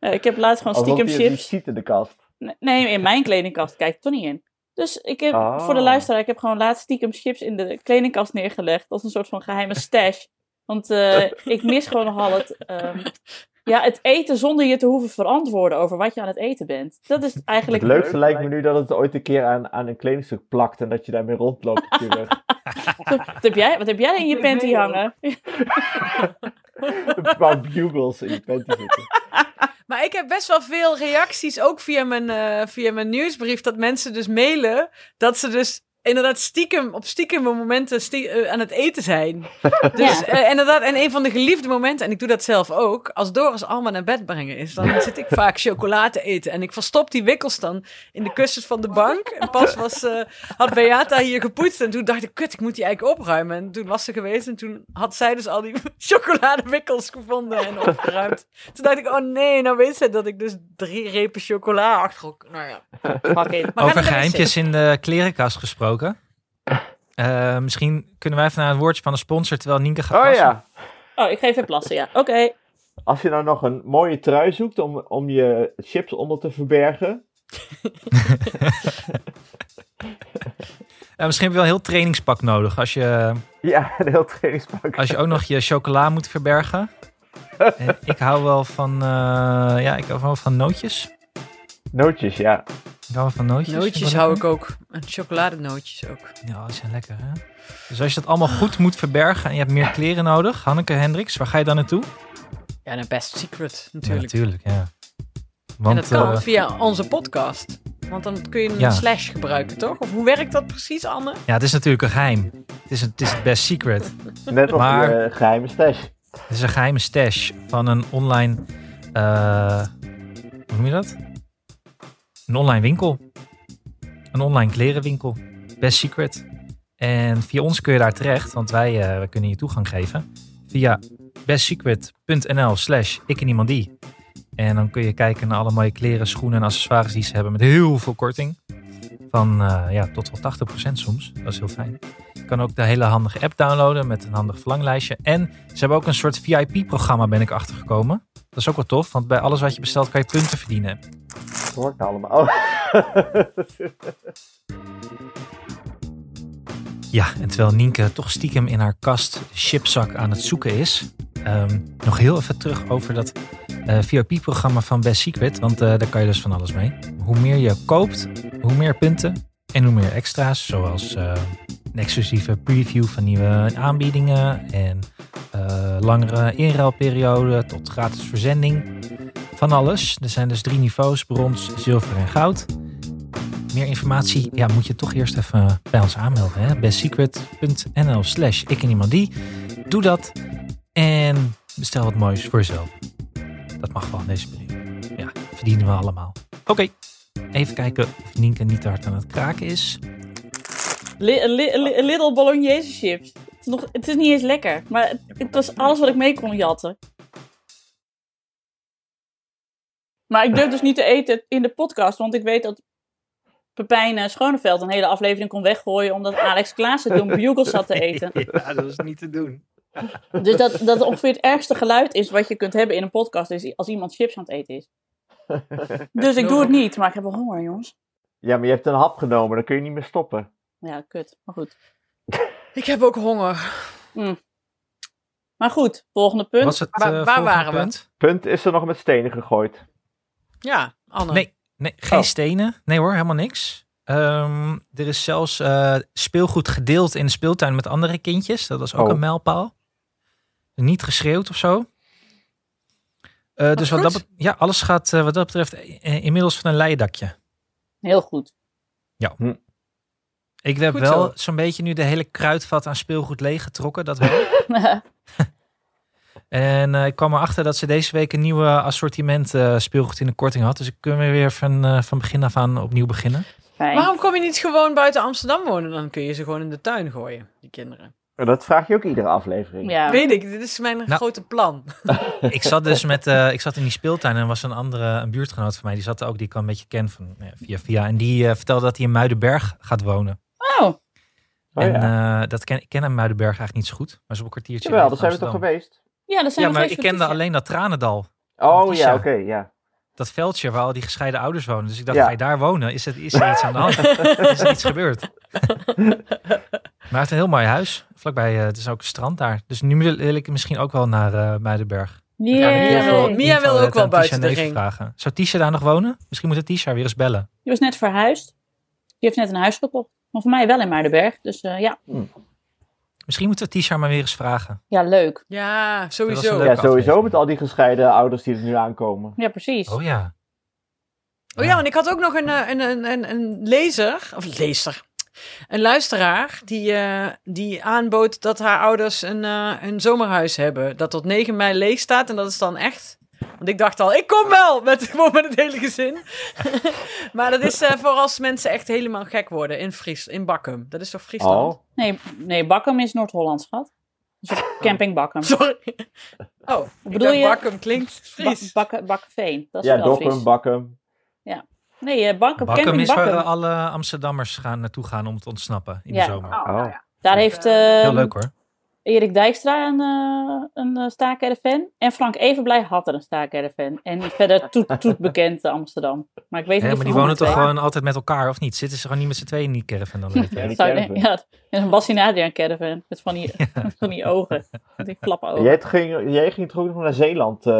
Eh, ik heb laatst gewoon stiekem je chips. ziet in de kast. Nee, in mijn kledingkast kijk ik toch niet in. Dus ik heb, Oh. voor de luisteraar, ik heb gewoon laatst stiekem chips in de kledingkast neergelegd. Als een soort van geheime stash. Want eh, ik mis gewoon nogal het, ehm, ja, het eten zonder je te hoeven verantwoorden over wat je aan het eten bent. Dat is eigenlijk... Het leukste lijkt me nu dat het ooit een keer aan, aan een kledingstuk plakt en dat je daarmee rondloopt. Wat heb jij, wat heb jij in je panty hangen? Een paar bugles in je panty zitten. Maar ik heb best wel veel reacties, ook via mijn, eh, via mijn nieuwsbrief, dat mensen dus mailen dat ze dus inderdaad stiekem, op stiekeme momenten stie- eh, aan het eten zijn. Dus Ja. eh, inderdaad, en een van de geliefde momenten, en ik doe dat zelf ook, als Doris allemaal naar bed brengen is, dan zit ik vaak chocola te eten. En ik verstop die wikkels dan in de kussens van de bank. En pas was, eh, had Beata hier gepoetst en toen dacht ik, kut, ik moet die eigenlijk opruimen. En toen was ze geweest en toen had zij dus al die chocoladewikkels gevonden en opgeruimd. Toen dacht ik, oh nee, nou weet ze dat ik dus drie repen chocola achter elkaar... Nou ja. Fuck it. Over geheimpjes in de klerenkast gesproken. Eh, misschien kunnen wij even naar het woordje van de sponsor terwijl Nienke gaat Oh passen. ja, Oh, ik ga even plassen, ja. Oké. als je nou nog een mooie trui zoekt om, om je chips onder te verbergen. Eh, misschien heb je wel een heel trainingspak nodig. Als je, Ja, een heel trainingspak. als je ook nog je chocola moet verbergen. En ik hou wel van, eh, ja, ik hou wel van nootjes. Nootjes, ja. Ik hou van nootjes. Nootjes hou ik ook. En chocoladenootjes ook. Ja, die zijn lekker, hè? Dus als je dat allemaal goed moet verbergen en je hebt meer kleren nodig. Hanneke Hendricks, waar ga je dan naartoe? Ja, een best secret Ja, natuurlijk. natuurlijk, ja. en Want, dat kan eh, via onze podcast. Want dan kun je een Ja. slash gebruiken, toch? Of hoe werkt dat precies, Anne? ja, het is natuurlijk een geheim. Het is, een, het is het best secret. Net als Maar- je geheime stash. Het is een geheime stash van een online. eh, hoe noem je dat? Een online winkel. Een online klerenwinkel. Best secret. En via ons kun je daar terecht, want wij, eh, kunnen je toegang geven. Via bestsecret.nl slash ik en iemand die. En dan kun je kijken naar alle mooie kleren, schoenen en accessoires die ze hebben met heel veel korting. Van eh, ja, tot wel 80% soms. Dat is heel fijn. Je kan ook de hele handige app downloaden met een handig verlanglijstje. En ze hebben ook een soort VIP-programma, ben ik achtergekomen. Dat is ook wel tof, want bij alles wat je bestelt kan je punten verdienen. Dat hoort nou allemaal. Oh. Ja, en terwijl Nienke toch stiekem in haar kast chipzak aan het zoeken is. ehm, nog heel even terug over dat eh, VIP-programma van Best Secret. Want eh, daar kan je dus van alles mee. Hoe meer je koopt, hoe meer punten en hoe meer extra's. Zoals eh, een exclusieve preview van nieuwe aanbiedingen. En langere inruilperiode tot gratis verzending. Van alles. Er zijn dus drie niveaus, brons, zilver en goud. Meer informatie ja, moet je toch eerst even bij ons aanmelden. Hè? Bestsecret.nl slash ik en iemand die. Doe dat. En bestel wat moois voor jezelf. Dat mag wel deze periode. Ja, verdienen we allemaal. Oké, even kijken of Nienke niet te hard aan het kraken is. Li- li- li- little bolognese chips. Het is, nog, het is niet eens lekker, maar het was alles wat ik mee kon jatten. Maar ik durf dus niet te eten in de podcast, want ik weet dat Pepijn eh, Schoneveld een hele aflevering kon weggooien omdat Alex Klaassen toen bugles zat te eten. Ja, dat is niet te doen. Dus dat, dat ongeveer het ergste geluid is wat je kunt hebben in een podcast, is als iemand chips aan het eten is. Dus ik doe het niet, maar ik heb wel honger, jongens. Ja, maar je hebt een hap genomen, dan kun je niet meer stoppen. Ja, kut. Maar goed. Ik heb ook honger. Maar goed, volgende punt. Was het Waar- eh, waren we? punt? Punt is er nog met stenen gegooid. Ja, Anne. Nee, nee geen Oh. stenen. Nee hoor, helemaal niks. Ehm, er is zelfs eh, speelgoed gedeeld in de speeltuin met andere kindjes. Dat was ook Oh. een mijlpaal. Niet geschreeuwd of zo. Eh, dus wat dat, ja, alles gaat eh, wat dat betreft inmiddels van een leidakje. Heel goed. Ik heb Goed wel zo. zo'n beetje nu de hele kruidvat aan speelgoed leeggetrokken. Dat wel. en eh, ik kwam erachter dat ze deze week een nieuwe assortiment eh, speelgoed in de korting had. Dus ik kunnen weer van, eh, van begin af aan opnieuw beginnen. Fijn. Waarom kom je niet gewoon buiten Amsterdam wonen? Dan kun je ze gewoon in de tuin gooien, die kinderen. En Dat vraag je ook iedere aflevering. Ja. Weet ik, dit is mijn Nou. grote plan. ik zat dus met, eh, ik zat in die speeltuin en er was een andere, een buurtgenoot van mij, die zat er ook, die ik al een beetje ken van via via. En die vertelde dat hij in Muidenberg gaat wonen. Oh, Oh, en ja. eh, dat ken, ik ken hem Muidenberg eigenlijk niet zo goed, maar zo op een kwartiertje. Jawel, daar zijn we toch geweest? Ja, dat zijn Ja, maar ik kende alleen dat Tranendal. Oh ja, oké, ja. Dat veldje waar al die gescheiden ouders wonen. Dus ik dacht, Ja. ga je daar wonen? Is, het, is er iets aan de hand? is er iets gebeurd? maar hij heeft een heel mooi huis. Vlakbij, eh, het is ook een strand daar. Dus nu wil, ik misschien ook wel naar eh Muidenberg. Yay. Ja, Mia wil- Mia info wil ook wel aan buiten Tisha de ring. Vragen. Zou Tisha daar nog wonen? Misschien moet Tisha weer eens bellen. Die was net verhuisd. Die heeft net een huis gekocht. Maar voor mij wel in Muidenberg. Dus eh, ja. Misschien moeten we Tisha maar weer eens vragen. ja, leuk. Ja, sowieso. Ja, sowieso aflevering. met al die gescheiden ouders die er nu aankomen. Ja, precies. Oh ja. Oh ja, en ik had ook nog een, eh, een, een, een, een lezer, of lezer, een luisteraar, die, eh, die aanbood dat haar ouders een, eh, een zomerhuis hebben. Dat tot 9 mei leeg staat en dat is dan echt... Want ik dacht al, ik kom wel, met, gewoon met het hele gezin. maar dat is eh, voor als mensen echt helemaal gek worden in, Fries, in Bakkum. Dat is toch Friesland? Oh, Nee, nee Bakkum is Noord-Holland, schat. Dus camping Bakkum. Sorry. Oh, ik Bedoel dacht je- Bakkum klinkt Fries. Ba Bakken, Bakkenveen. Dat is ja, wel Dokkum. Bakken. Nee, eh, Bakkum, Bakkum camping is waar Bakkum. alle Amsterdammers gaan naartoe gaan om te ontsnappen in Ja. de zomer. Oh. Daar heeft eh, Heel leuk hoor. Erik Dijkstra een, uh, een uh, staakerven. En Frank Evenblij had er een staakerven. En verder toet, toet bekend eh, Amsterdam. Maar ik weet niet maar of die wonen toch gewoon altijd met elkaar of niet? Zitten ze gewoon niet met z'n tweeën in die caravan dan? weet je? Ja, die caravan. Ja, is een Bassie Nadia caravan. Met van die, van die ogen. Met die flappen ogen. Jij ging, jij ging toch ook nog naar Zeeland, eh,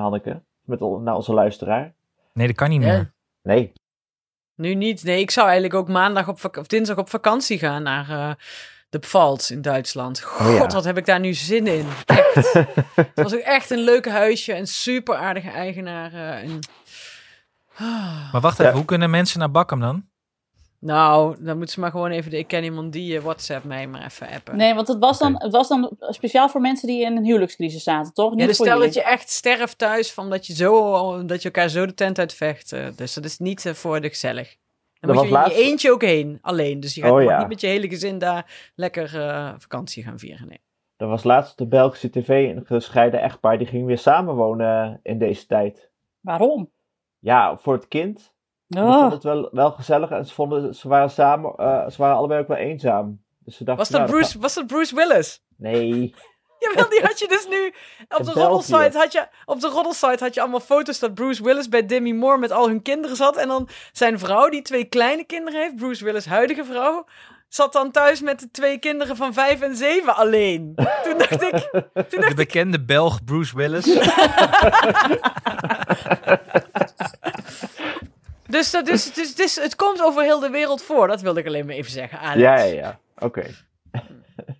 Hanneke? Met, al- naar onze luisteraar? Nee, dat kan niet Ja. meer. Nee. Nu niet. Nee, ik zou eigenlijk ook maandag op of dinsdag op vakantie gaan naar eh, de Pfalz in Duitsland. God, Oh ja. wat heb ik daar nu zin in. Echt. Het was ook echt een leuk huisje. Een super aardige eigenaar. eh, en... Ah. Maar wacht even, Ja. hoe kunnen mensen naar Bakkum dan? Nou, dan moeten ze maar gewoon even... De, ik ken iemand die eh, WhatsApp mij maar even appen. Nee, want het was, dan, het was dan speciaal voor mensen die in een huwelijkscrisis zaten, toch? Ja, Niet dus voor stel dat je echt sterft thuis van dat je, zo, dat je elkaar zo de tent uitvecht. eh, dus dat is niet eh, voor de gezellig. Dan moet je in je eentje ook heen, alleen. Dus je gaat Oh, ja. niet met je hele gezin daar lekker eh, vakantie gaan vieren. Nee. Er was laatst op de Belgische tv een gescheiden echtpaar. Die ging weer samenwonen in deze tijd. Waarom? Ja, voor het kind. Oh, vonden het wel, wel gezellig. En ze, vonden, ze waren samen, eh, ze waren allebei ook wel eenzaam. Dus ze dachten, Was, dat nou, Bruce, was dat Bruce Willis? Nee. Jawel, die had je dus nu op de roddelsite had je op de roddelsite had je allemaal foto's dat Bruce Willis bij Demi Moore met al hun kinderen zat en dan zijn vrouw die twee kleine kinderen heeft, Bruce Willis huidige vrouw, zat dan thuis met de twee kinderen van vijf en zeven alleen. Toen dacht ik, toen De dacht ik, bekende Belg Bruce Willis. dus, dat, dus, dus, dus het komt over heel de wereld voor. Dat wilde ik alleen maar even zeggen. Alex. Ja, ja, ja. Oké.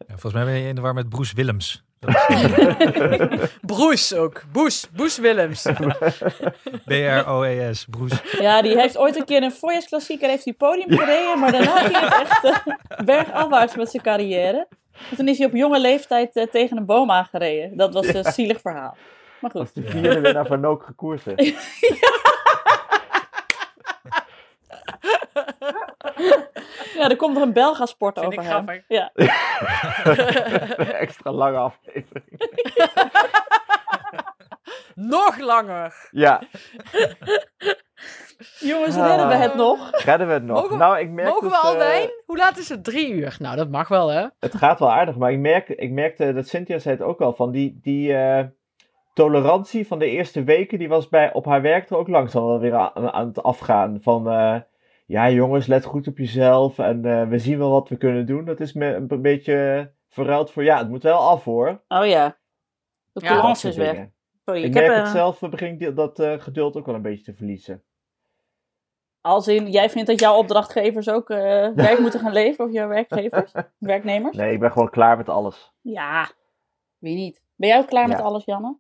Volgens mij ben je in de war met Bruce Willems. Bruce ook. Boes, Boes Willems. B-R-O-E-S, Bruce. ja, die heeft ooit een keer een voorjaarsklassieker heeft die podium gereden, maar daarna ging het echt eh, bergafwaarts met zijn carrière. Toen is hij op jonge leeftijd eh, tegen een boom aangereden. Dat was een zielig verhaal. Maar goed. Als de vierde winnaar van Nook gekoerst heeft. Ja, er komt nog een Belga-sport Vind over ik hem. grappig. Ja. Extra lange aflevering. Nog langer. Ja, Jongens, redden we het nog? redden we het nog? Mogen- nou, ik merk Mogen we dus, al eh, wijn? Hoe laat is het? Drie uur. Nou, dat mag wel, hè? Het gaat wel aardig, maar ik, merk, ik merkte, dat Cynthia zei het ook al, van die, die eh, tolerantie van de eerste weken, die was bij, op haar werk er ook langzaam wel weer aan, aan het afgaan. Van, eh, ja jongens, let goed op jezelf en eh, we zien wel wat we kunnen doen. Dat is me, een beetje verruild voor, ja, het moet wel af hoor. Oh ja. De Ja, coulance Dat is weg. Sorry, Ik, ik, heb merk het zelf, eh, begin ik die- dat eh, geduld ook wel een beetje te verliezen. als in, jij vindt dat jouw opdrachtgevers ook eh, werk moeten gaan leveren, of jouw werkgevers, werknemers? Nee, ik ben gewoon klaar met alles. Ja, wie niet? Ben jij ook klaar met Ja. alles, Janne?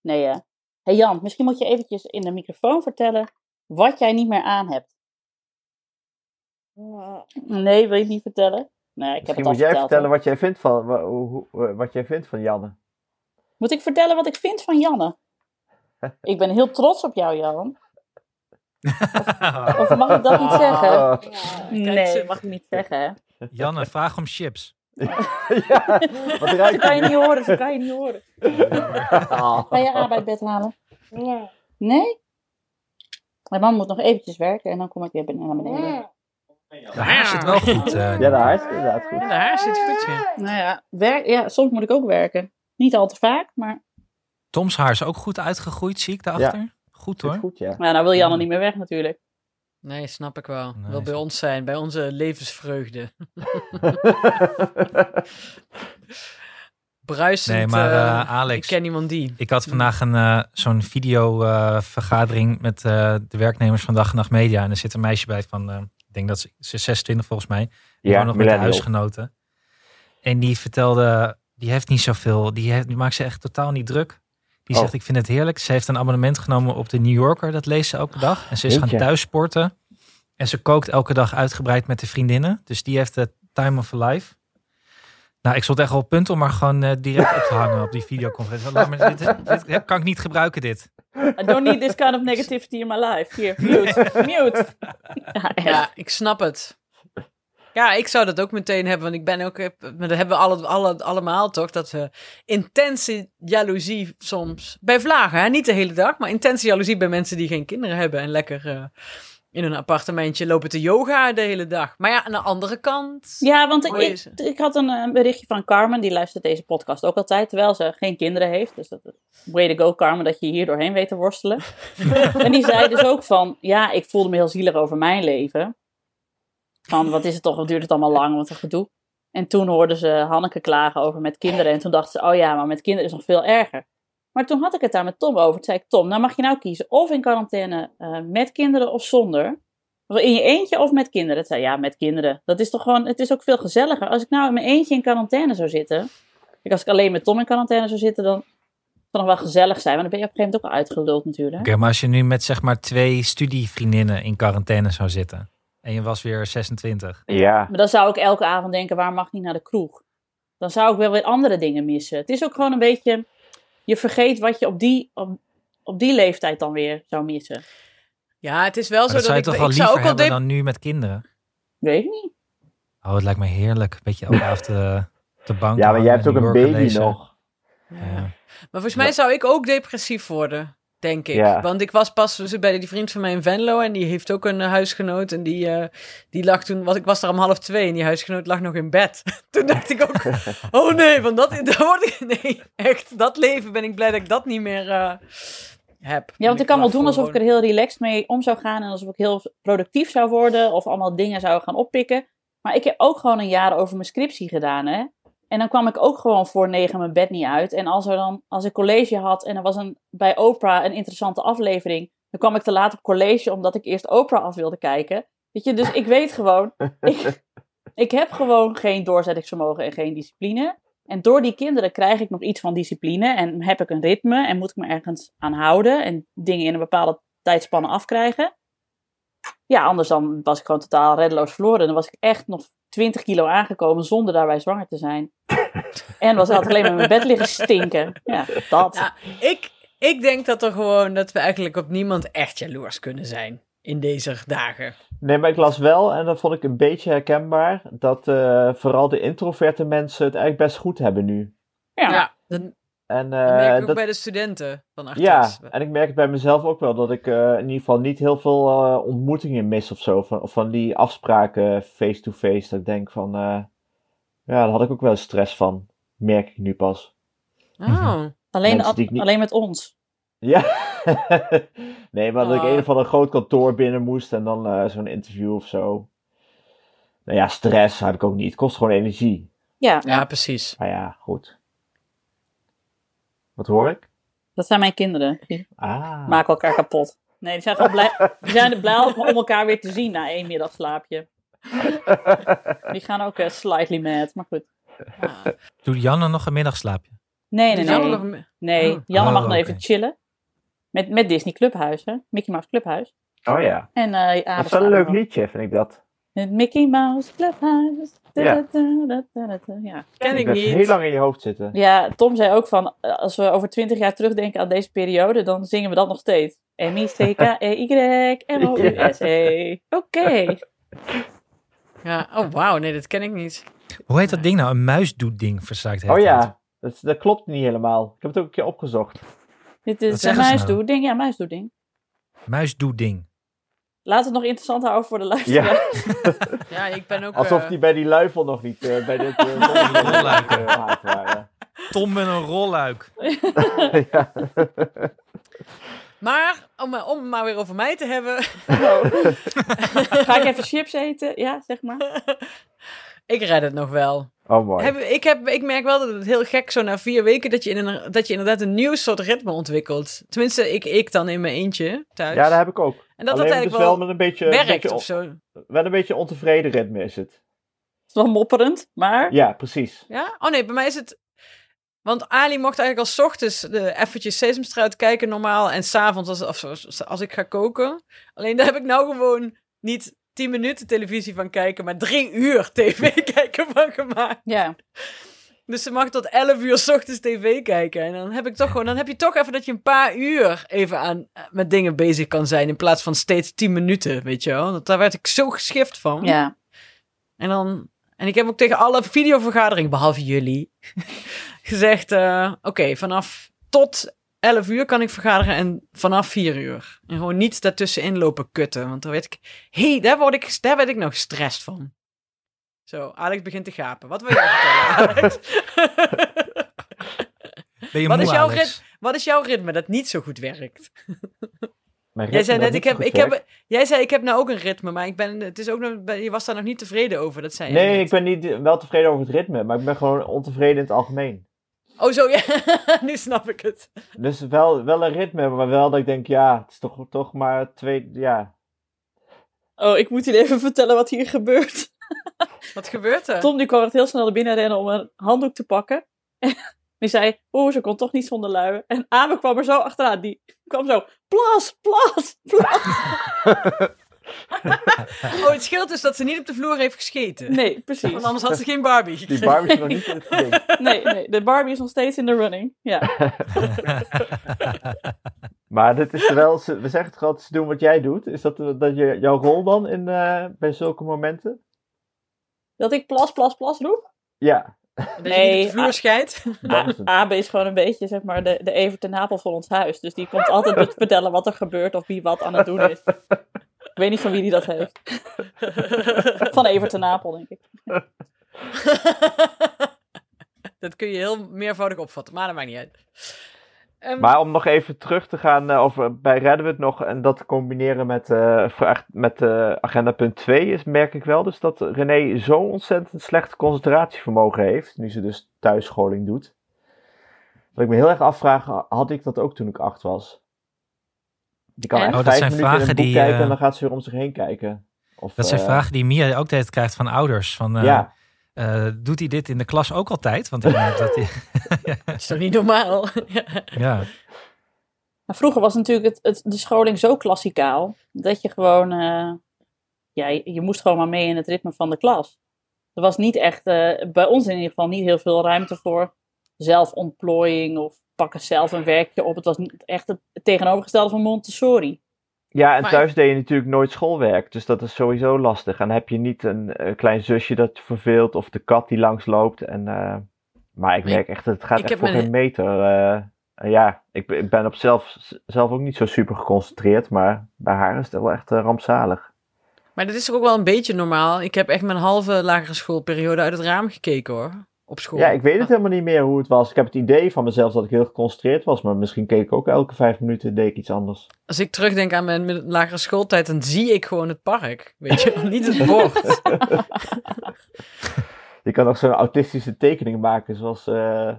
Nee, hè? hey Jan, misschien moet je eventjes in de microfoon vertellen wat jij niet meer aan hebt. Nee, wil je het niet vertellen? Nee, ik heb Misschien het al moet jij verteld. vertellen wat jij vindt van, hoe- wat jij vindt van Janne. Moet ik vertellen wat ik vind van Janne? ik ben heel trots op jou, Jan. Of mag ik dat niet zeggen? Ah. Nee, ze- dat mag ik niet zeggen, hè? Janne, vraag om chips. ja, wat Ze ruikt kan je niet horen, ze kan je niet horen. Ga je arbeidbed halen? Nee? Mijn man moet nog eventjes werken en dan kom ik weer naar beneden. De haar zit wel goed. eh, Ja, de haar inderdaad goed. Ja, de haar zit goed, ja. Nou ja, werk, ja, soms moet ik ook werken. Niet al te vaak, maar Toms haar is ook goed uitgegroeid, zie ik daarachter. Goed Zit hoor. goed, ja. ja, nou wil Janne niet meer weg natuurlijk. Nee, snap ik wel. Nee, Wil bij ons zijn, bij onze levensvreugde. Bruisend. Nee, maar eh, eh, Alex, ik ken iemand die. Ik had vandaag een, eh, zo'n videovergadering met eh, de werknemers van Dag en Nacht Media. En er zit een meisje bij van, eh, denk dat ze, ze is 26 volgens mij. Die Ja, nog met de huisgenoten. En die vertelde, die heeft niet zoveel, die, heeft, die maakt ze echt totaal niet druk. Die Oh. zegt, ik vind het heerlijk. Ze heeft een abonnement genomen op de New Yorker, dat leest ze elke dag. En ze is gaan thuis sporten. En ze kookt elke dag uitgebreid met de vriendinnen. Dus die heeft de time of her life. Nou, ik stond echt wel op punt om maar gewoon eh, direct op te hangen op die videoconferentie. Laat maar, dit, dit kan ik niet gebruiken, dit. I don't need this kind of negativity in my life. Hier, mute, mute. Ja, ik snap het. Ja, ik zou dat ook meteen hebben, want ik ben ook, maar dat hebben we alle, alle, allemaal toch, dat we intense jaloezie soms, bij vlagen, hè? niet de hele dag, maar intense jaloezie bij mensen die geen kinderen hebben en lekker eh, in een appartementje lopen te yoga de hele dag. Maar ja, aan de andere kant, Ja, want ik, ik, het. had een eh, berichtje van Carmen, die luistert deze podcast ook altijd, terwijl ze geen kinderen heeft. Dus dat way to go Carmen, dat je hier doorheen weet te worstelen. en die zei dus ook van, ja, ik voelde me heel zielig over mijn leven. Van, wat is het toch, wat duurt het allemaal lang, wat een gedoe. En toen hoorden ze Hanneke klagen over met kinderen. En toen dachten ze, oh ja, maar met kinderen is nog veel erger. Maar toen had ik het daar met Tom over. Toen zei ik, Tom, nou mag je nou kiezen of in quarantaine eh, met kinderen of zonder. Of in je eentje of met kinderen? Het zei ja, met kinderen. Dat is toch gewoon, het is ook veel gezelliger. Als ik nou in mijn eentje in quarantaine zou zitten. Kijk, als ik alleen met Tom in quarantaine zou zitten, dan zou het nog wel gezellig zijn. Maar dan ben je op een gegeven moment ook al uitgeluld natuurlijk. Oké, maar als je nu met zeg maar twee studievriendinnen in quarantaine zou zitten. En je was weer 26. Ja, Maar dan zou ik elke avond denken, waar mag ik niet naar de kroeg? Dan zou ik wel weer andere dingen missen. Het is ook gewoon een beetje, je vergeet wat je op die, op, op die leeftijd dan weer zou missen. ja, het is wel Maar zo dat zou je dat toch ik, wel ik zou liever ook hebben dan nu met kinderen? Weet ik niet. Oh, het lijkt me heerlijk. Beetje elke avond de, de bank ja maar jij hebt ook een baby lezen. nog. Ja. Maar volgens mij zou ik ook depressief worden, denk ik. Ja. Want ik was pas dus bij die vriend van mij in Venlo en die heeft ook een eh, huisgenoot. En die, eh, die lag toen, want ik was daar om half twee en die huisgenoot lag nog in bed. toen dacht ik ook, oh nee, want dat, dat word ik, nee, echt, dat leven ben ik blij dat ik dat niet meer eh, heb. Ja, want ik kan wel doen alsof ik er heel relaxed mee om zou gaan. En alsof ik heel productief zou worden. Of allemaal dingen zou gaan oppikken. Maar ik heb ook gewoon een jaar over mijn scriptie gedaan, hè. En dan kwam ik ook gewoon voor negen mijn bed niet uit. En als, er dan, als ik college had en er was een, bij Oprah een interessante aflevering... dan kwam ik te laat op college omdat ik eerst Oprah af wilde kijken. Weet je, dus ik weet gewoon... ik, ik heb gewoon geen doorzettingsvermogen en geen discipline. En door die kinderen krijg ik nog iets van discipline en heb ik een ritme en moet ik me ergens aan houden en dingen in een bepaalde tijdspanne afkrijgen. Ja, anders dan was ik gewoon totaal reddeloos verloren. Dan was ik echt nog 20 kilo aangekomen zonder daarbij zwanger te zijn. en was altijd alleen maar in mijn bed liggen stinken. Ja, dat. Nou, ik, ik denk dat er gewoon dat we eigenlijk op niemand echt jaloers kunnen zijn in deze dagen. Nee, maar ik las wel, en dat vond ik een beetje herkenbaar, dat uh, vooral de introverte mensen het eigenlijk best goed hebben nu. Ja, ja dat, en, dat merk ik ook dat, bij de studenten van Artes. ja, en ik merk het bij mezelf ook wel, dat ik uh, in ieder geval niet heel veel uh, ontmoetingen mis of zo. Van, of van die afspraken face-to-face, dat ik denk van, uh, ja, daar had ik ook wel stress van. Merk ik nu pas. Oh. Alleen, niet... alleen met ons. Ja, nee, maar dat ik een of ander groot kantoor binnen moest en dan uh, zo'n interview of zo. Nou ja, stress heb ik ook niet. Het kost gewoon energie. Ja, ja precies. Maar ja, goed. Wat hoor ik? Dat zijn mijn kinderen. Die ah. maken elkaar kapot. Nee, die zijn gewoon blij, die zijn blij om elkaar weer te zien na één middagslaapje. Die gaan ook uh, slightly mad, maar goed. Ah. Doet Janne nog een middagslaapje? Nee, nee, nee. Nog... Nee, Janne oh, mag nog okay. even chillen. Met, met Disney Clubhuis, hè? Mickey Mouse Clubhuis. Oh ja. En, uh, ja, dat is wel een leuk liedje, vind ik dat. Het Mickey Mouse Clubhuis. Ja. ja. Ken ik Dat niet. heel lang in je hoofd zitten. Ja, Tom zei ook van, als we over twintig jaar terugdenken aan deze periode, dan zingen we dat nog steeds. M-I-C-K-E-Y-M-O-U-S-E. Oké. Ja, oh wauw, nee, dat ken ik niet. Hoe heet dat ding nou? Een muisdoet-ding verzaakt Oh ja, dat, dat klopt niet helemaal. Ik heb het ook een keer opgezocht. Dit Wat is een nou? muisdoeding. Ja, muisdoeding. Muisdoet-ding. Laat het nog interessant houden voor de luisteraar. Ja, ik ben ook... Alsof eh, die bij die luifel nog niet uh, bij dit uh, Rolluik. gemaakt waren. Tom met een rolluik. ja. Maar, om, eh, om maar weer over mij te hebben. Oh. Ga ik even chips eten? Ja, zeg maar. Ik red het nog wel. Oh mooi. Heb, ik, heb, ik merk wel dat het heel gek zo na vier weken dat je, in een, dat je inderdaad een nieuw soort ritme ontwikkelt. Tenminste, ik, ik dan in mijn eentje thuis. Ja, dat heb ik ook. en dat Alleen dat eigenlijk wel wel, met een beetje, een werkt beetje, of zo. wel een beetje ontevreden ritme is het. Het is wel mopperend, maar... Ja, precies. Ja? Oh nee, bij mij is het... Want Ali mocht eigenlijk al 's ochtends de eventjes Sesamstraat kijken normaal. En s'avonds als, als, als ik ga koken. Alleen daar heb ik nou gewoon niet 10 minuten televisie van kijken, maar drie uur tv kijken van gemaakt. Ja. Dus ze mag tot 11 uur 's ochtends tv kijken. En dan heb ik toch gewoon, dan heb je toch even dat je een paar uur even aan met dingen bezig kan zijn. In plaats van steeds 10 minuten, weet je wel. Want daar werd ik zo geschift van. Ja. En dan. En ik heb ook tegen alle videovergaderingen, behalve jullie, gezegd: uh, Oké, vanaf tot 11 uur kan ik vergaderen en vanaf 4 uur. En gewoon niet daartussenin lopen kutten. Want dan weet ik, hé, hey, daar, word ik, daar werd ik nog gestrest van. Zo, Alex begint te gapen. Wat wil jij vertellen, Alex? Ben je wat, moe, is jouw rit, wat is jouw ritme dat niet zo goed werkt? Jij zei net, ik heb, ik heb, jij zei, ik heb nou ook een ritme, maar ik ben, het is ook nog, je was daar nog niet tevreden over, dat zei je Nee, ik ben niet wel tevreden over het ritme, maar ik ben gewoon ontevreden in het algemeen. Oh zo, ja, nu snap ik het. Dus wel, wel een ritme, maar wel dat ik denk, ja, het is toch, toch maar twee, ja. Oh, ik moet jullie even vertellen wat hier gebeurt. Wat gebeurt er? Tom die kwam echt heel snel naar binnen rennen om een handdoek te pakken. En die zei, oeh, ze kon toch niet zonder luien. En Abe kwam er zo achteraan. Die kwam zo, plas, plas, plas. Oh, het scheelt dus dat ze niet op de vloer heeft gescheten. Nee, precies. Want anders had ze geen Barbie Die gekregen. Barbie is nog niet in het ding. Nee, nee, de Barbie is nog steeds in de running. Ja. Maar dit is wel, ze- we zeggen toch altijd, ze doen wat jij doet. Is dat, dat je, jouw rol dan in, eh, bij zulke momenten? Dat ik plas, plas, plas roep. Ja, Dat je Nee, niet op de vloer scheidt. het. Abe is gewoon een beetje, zeg maar, de, de Evert ten Apel van ons huis. Dus die komt altijd te vertellen wat er gebeurt of wie wat aan het doen is. Ik weet niet van wie die dat heeft. Van Evert ten Apel, denk ik. dat kun je heel meervoudig opvatten, maar dat maakt niet uit. Ehm, Maar om nog even terug te gaan, eh, of eh, bij redden we het nog, en dat te combineren met, eh, vraag, met eh, agenda punt 2, is, merk ik wel dus dat René zo ontzettend slecht concentratievermogen heeft, nu ze dus thuisscholing doet. Dat ik me heel erg afvraag, had ik dat ook toen ik acht was? Die kan En? echt Oh, dat vijf zijn minuten in een vragen boek die, kijken eh, en dan gaat ze weer om zich heen kijken. Of, Dat zijn eh, vragen die Mia ook tijd krijgt van ouders. Van, eh, Ja, eh, doet hij dit in de klas ook altijd? Want ik merk dat hij... dat is toch niet normaal? ja. Maar vroeger was natuurlijk het, het, de scholing zo klassikaal. Dat je gewoon, eh, ja, je, je moest gewoon maar mee in het ritme van de klas. er was niet echt, eh, bij ons in ieder geval, niet heel veel ruimte voor zelfontplooiing of pakken zelf een werkje op. Het was niet echt het tegenovergestelde van Montessori. Ja, en Maar- thuis deed je natuurlijk nooit schoolwerk, dus dat is sowieso lastig. En dan heb je niet een, klein zusje dat je verveelt of de kat die langsloopt. En, eh, maar ik merk echt, het gaat ik echt voor mijn- geen meter. eh, ja, ik, ben- ik ben op zelf, zelf ook niet zo super geconcentreerd, maar bij haar is het wel echt eh, rampzalig. Maar dit is toch ook wel een beetje normaal. Ik heb echt mijn halve lagere schoolperiode uit het raam gekeken hoor. Op school. Ja, ik weet het helemaal niet meer hoe het was. Ik heb het idee van mezelf dat ik heel geconcentreerd was, maar misschien keek ik ook elke vijf minuten deed ik iets anders. Als ik terugdenk aan mijn lagere schooltijd, dan zie ik gewoon het park. Weet je, niet het bord. Je kan ook zo'n autistische tekening maken, zoals eh,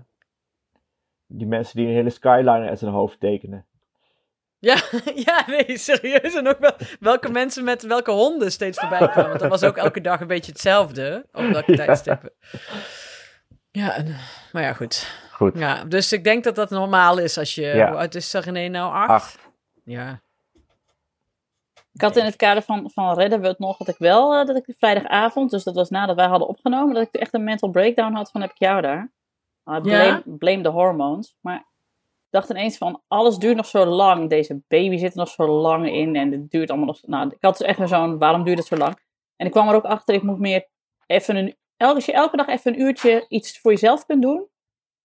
die mensen die een hele skyline uit hun hoofd tekenen. Ja, ja, nee, serieus. En ook wel welke mensen met welke honden steeds voorbij kwamen. Want dat was ook elke dag een beetje hetzelfde. Op welke Ja. tijdstippen. Ja, en, maar ja, goed. Goed. Ja, dus ik denk dat dat normaal is als je... Ja. Hoe oud is René nou? Acht? Acht. Ja. Ik had in het kader van, van redden we het nog, dat ik wel, eh, dat ik de vrijdagavond, dus dat was nadat wij hadden opgenomen, dat ik echt een mental breakdown had van heb ik jou daar. Uh, blame, Ja? blame the hormones. Maar ik dacht ineens van, alles duurt nog zo lang. Deze baby zit er nog zo lang in en het duurt allemaal nog zo- Nou, ik had dus echt zo'n, waarom duurt het zo lang? En ik kwam er ook achter, ik moet meer even een, als je elke dag even een uurtje iets voor jezelf kunt doen,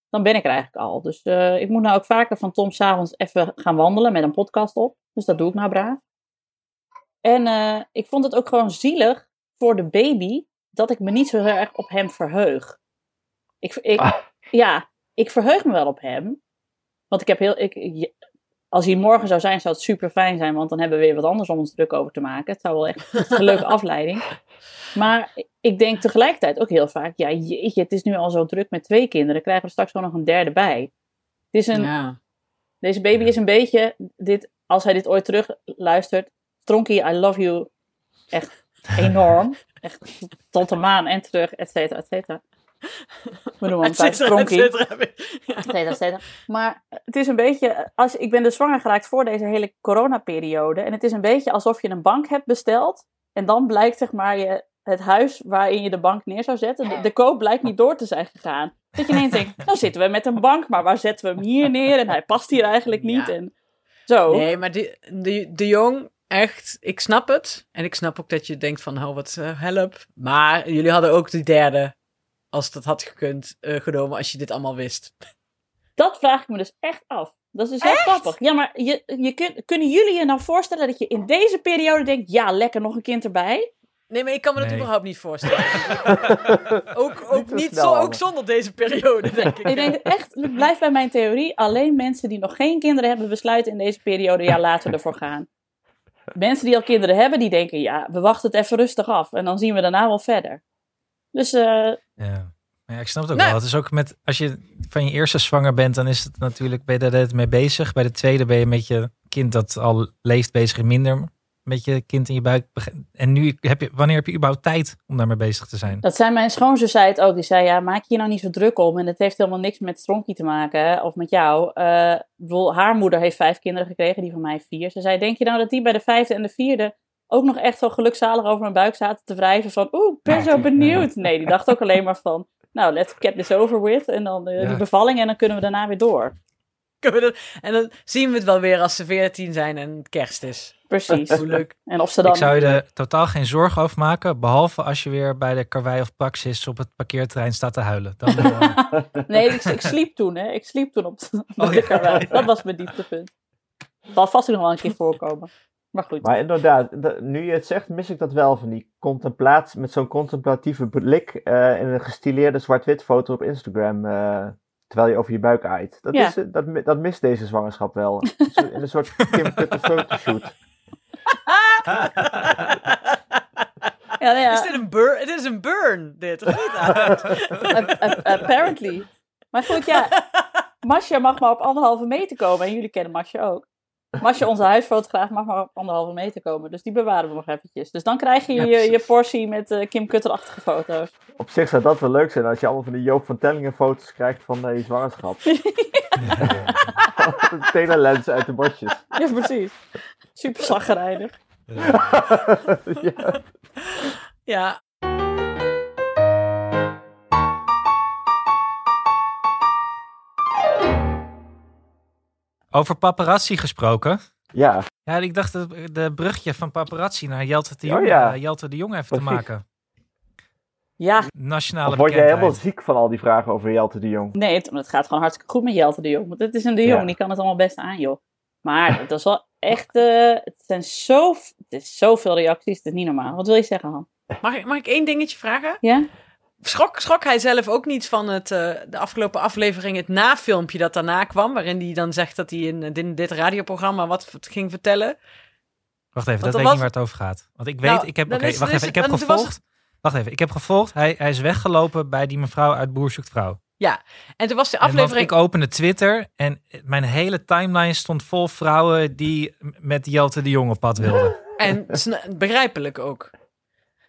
dan ben ik er eigenlijk al. Dus eh, ik moet nou ook vaker van Tom s'avonds even gaan wandelen met een podcast op. Dus dat doe ik nou braaf. En eh, ik vond het ook gewoon zielig voor de baby dat ik me niet zo heel erg op hem verheug. Ik, ik, Ah. Ja, ik verheug me wel op hem. Want ik heb heel. Ik, als hij morgen zou zijn, zou het super fijn zijn, want dan hebben we weer wat anders om ons druk over te maken. Het zou wel echt een leuke afleiding. Maar ik denk tegelijkertijd ook heel vaak: ja, jeetje, het is nu al zo druk met twee kinderen, krijgen we straks gewoon nog een derde bij. Het is een, ja. deze baby is een beetje, dit, als hij dit ooit terug luistert, Tronkie, I love you echt enorm. Echt tot de maan en terug, et cetera, et cetera. We noemen hem Et thuis cetera, et Tronkie. cetera. Ja. Et cetera, et cetera. Maar het is een beetje, als, ik ben dus zwanger geraakt voor deze hele coronaperiode. En het is een beetje alsof je een bank hebt besteld. En dan blijkt zeg maar je, het huis waarin je de bank neer zou zetten. De, de koop blijkt niet door te zijn gegaan. Dat je ineens denkt, nou zitten we met een bank, maar waar zetten we hem hier neer? En hij past hier eigenlijk niet. Ja. En zo. Nee, maar die, de, de jong, echt, ik snap het. En ik snap ook dat je denkt van, oh wat eh, help. Maar jullie hadden ook die derde, als dat had gekund, eh, genomen als je dit allemaal wist. Dat vraag ik me dus echt af. Dat is dus heel grappig. Ja, maar je, je kun- kunnen jullie je nou voorstellen dat je in deze periode denkt, ja, lekker nog een kind erbij? Nee, maar ik kan me dat Nee. überhaupt niet voorstellen. ook ook zo niet zo, ook zonder deze periode, denk ik. Ik denk echt, het blijft bij mijn theorie. Alleen mensen die nog geen kinderen hebben, besluiten in deze periode, ja, laten we ervoor gaan. Mensen die al kinderen hebben, die denken, ja, we wachten het even rustig af. En dan zien we daarna wel verder. Dus eh, Ja. Maar ja, ik snap het ook Nou. wel. Het is ook met, als je van je eerste zwanger bent, dan is het natuurlijk, ben je daar net mee bezig. Bij de tweede ben je met je kind dat al leeft bezig minder met je kind in je buik. En nu heb je, wanneer heb je überhaupt tijd om daarmee bezig te zijn? dat zei mijn schoonzus zei het ook. Die zei, ja, maak je je nou niet zo druk om. En het heeft helemaal niks met Stronkie te maken, of met jou. Eh, bedoel, haar moeder heeft vijf kinderen gekregen, die van mij vier. Ze zei, denk je nou dat die bij de vijfde en de vierde ook nog echt zo gelukzalig over hun buik zaten te wrijven van, oeh, ik ben zo benieuwd. Nee, die dacht ook alleen maar van, nou, let's get this over with. En dan eh, Ja. die bevalling en dan kunnen we daarna weer door. En dan zien we het wel weer als ze 14 zijn en kerst is. Precies. Hoe leuk. En of ze dan... Ik zou je er totaal geen zorgen over maken, behalve als je weer bij de karwei of praxis op het parkeerterrein staat te huilen. Dan, eh, Nee, ik, ik sliep toen, hè. Ik sliep toen op de, Oh, de ja. karwei. Dat was mijn dieptepunt. Het zal vast nog wel een keer voorkomen. Maar goed. Maar inderdaad, da- nu je het zegt, mis ik dat wel van die contemplatie, met zo'n contemplatieve blik eh, in een gestileerde zwart-wit foto op Instagram, eh, terwijl je over je buik aait. Dat, Ja. is, dat, dat mist deze zwangerschap wel. Zo- in een soort Kim Kutter fotoshoot. Ja, nou ja, Is dit een burn? Het is een burn, dit. Of niet? Apparently. Maar goed, ja. Masja mag maar op anderhalve meter komen. En jullie kennen Masja ook. Masja, onze huisfotograaf, mag maar op anderhalve meter komen. Dus die bewaren we nog eventjes. Dus dan krijg je Ja, je, je portie met eh, Kim Kutter-achtige foto's. Op zich zou dat wel leuk zijn als je allemaal van die Joop van Tellingen foto's krijgt van eh, je zwangerschap. de telelens uit de bosjes. Ja, precies. Super zagrijnig. ja. ja. Over paparazzi gesproken. Ja. Ja, ik dacht dat de brugje van paparazzi naar Jelte de oh, Jong, oh ja. uh, de Jong even te maken. Ja. Nationale word jij helemaal ziek van al die vragen over Jelte de Jong? Nee, het, het gaat gewoon hartstikke goed met Jelte de Jong. Want het is een de Jong, die kan het allemaal best aan, joh. Maar dat is wel echt... eh, het zijn zo, het is zoveel reacties, het is niet normaal. Wat wil je zeggen, Han? Mag ik, mag ik één dingetje vragen? Ja? Schrok, schrok hij zelf ook niet van het, eh, de afgelopen aflevering, het nafilmpje dat daarna kwam, waarin hij dan zegt dat hij in, dit, dit radioprogramma wat ging vertellen? Wacht even, Want dat er weet ik was- niet waar het over gaat. Want ik weet, Nou, ik heb, is- wacht even, is- ik heb het- gevolgd. Wacht even, ik heb gevolgd. Hij, hij is weggelopen bij die mevrouw uit Boer zoekt vrouw. En toen was de aflevering... ik opende Twitter en mijn hele timeline stond vol vrouwen die met Jelte de Jong op pad wilden. En begrijpelijk ook.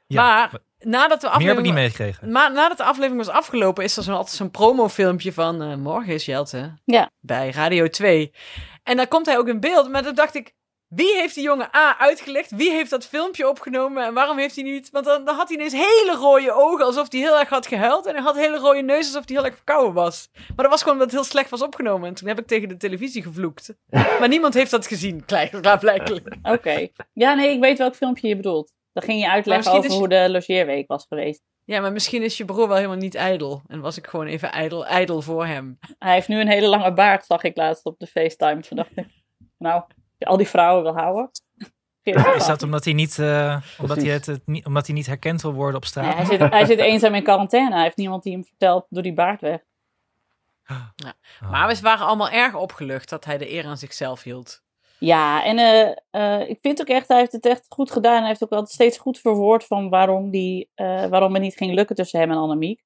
Ja, maar nadat de meer heb ik aflevering... niet meegekregen. Maar nadat de aflevering was afgelopen, is er zo altijd zo'n promofilmpje van eh, morgen is Jelte Ja. bij Radio 2. En dan komt hij ook in beeld, maar dan dacht ik, wie heeft die jongen A uitgelegd? Wie heeft dat filmpje opgenomen en waarom heeft hij niet... Want dan, dan had hij ineens hele rode ogen, alsof hij heel erg had gehuild. En hij had hele rode neus, alsof hij heel erg verkouden was. Maar dat was gewoon omdat het heel slecht was opgenomen. En toen heb ik tegen de televisie gevloekt. Maar niemand heeft dat gezien, klaarblijkelijk. Oké. Ja, nee, ik weet welk filmpje je bedoelt. Dan ging je uitleggen over hoe de logeerweek was geweest. Ja, maar misschien is je broer wel helemaal niet ijdel. En was ik gewoon even ijdel, ijdel voor hem. Hij heeft nu een hele lange baard, zag ik laatst op de FaceTime. Toen dacht ik, nou, al die vrouwen wil houden. Is dat omdat hij niet, eh, omdat hij het, het niet, omdat hij niet herkend wil worden op straat? Nee, hij, zit, hij zit eenzaam in quarantaine. Hij heeft niemand die hem vertelt, doe die baard weg. Oh. Maar we waren allemaal erg opgelucht dat hij de eer aan zichzelf hield. Ja, en eh, eh, ik vind ook echt, hij heeft het echt goed gedaan. Hij heeft ook altijd steeds goed verwoord van waarom, die, eh, waarom het niet ging lukken tussen hem en Annemiek.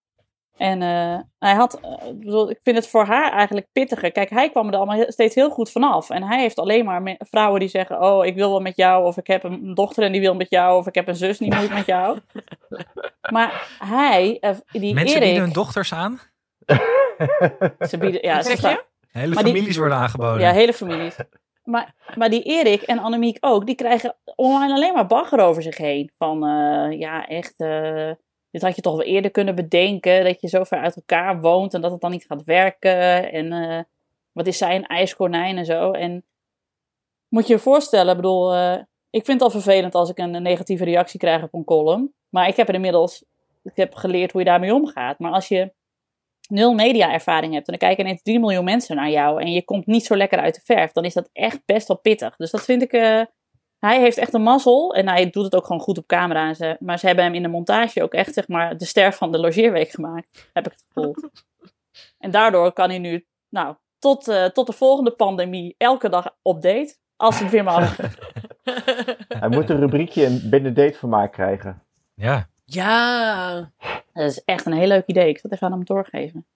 En eh, hij had, eh, ik bedoel, ik vind het voor haar eigenlijk pittiger. Kijk, hij kwam er allemaal steeds heel goed vanaf. En hij heeft alleen maar vrouwen die zeggen: Oh, ik wil wel met jou. Of ik heb een dochter en die wil met jou. Of ik heb een zus die moet met jou. maar hij, eh, die Mensen Erik. bieden hun dochters aan. Ze bieden, ja, Wat ze zeg staan- je? Hele Maar die- families worden aangeboden. Ja, hele families. Maar, maar die Erik en Annemiek ook, die krijgen online alleen maar bagger over zich heen. Van, eh, ja, echt, eh, dit had je toch wel eerder kunnen bedenken, dat je zo ver uit elkaar woont en dat het dan niet gaat werken. En eh, wat is zij, een ijskonijn en zo. En moet je je voorstellen, ik bedoel, eh, ik vind het al vervelend als ik een negatieve reactie krijg op een column. Maar ik heb er inmiddels, ik heb geleerd hoe je daarmee omgaat. Maar als je nul media-ervaring hebt en dan kijken ineens 3 miljoen mensen naar jou en je komt niet zo lekker uit de verf, dan is dat echt best wel pittig. Dus dat vind ik. eh, hij heeft echt een mazzel en hij doet het ook gewoon goed op camera. En ze, maar ze hebben hem in de montage ook echt zeg maar, de ster van de logeerweek gemaakt, heb ik het gevoel. en daardoor kan hij nu, nou, tot, eh, tot de volgende pandemie elke dag update. Als het weer mag. Hij moet een rubriekje in binnen datevermaak krijgen. Ja. Ja. Dat is echt een heel leuk idee. Ik zal het even aan hem doorgeven.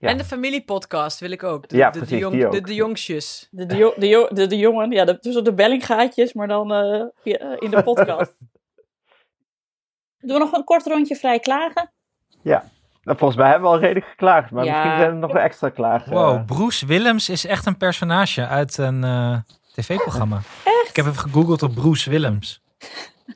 Ja. En de familiepodcast wil ik ook. De, Ja, de, precies, de, jong, die ook. de, de jongsjes. De, de, de, de, de jongen, ja, de, tussen de bellinggaatjes, maar dan eh, in de podcast. Doen we nog een kort rondje vrij klagen? Nou, volgens mij hebben we al redelijk geklaagd, maar Ja. misschien zijn er nog wel extra klagen. Wow, Bruce Willems is echt een personage uit een eh, tv-programma. Echt? Ik heb even gegoogeld op Bruce Willems.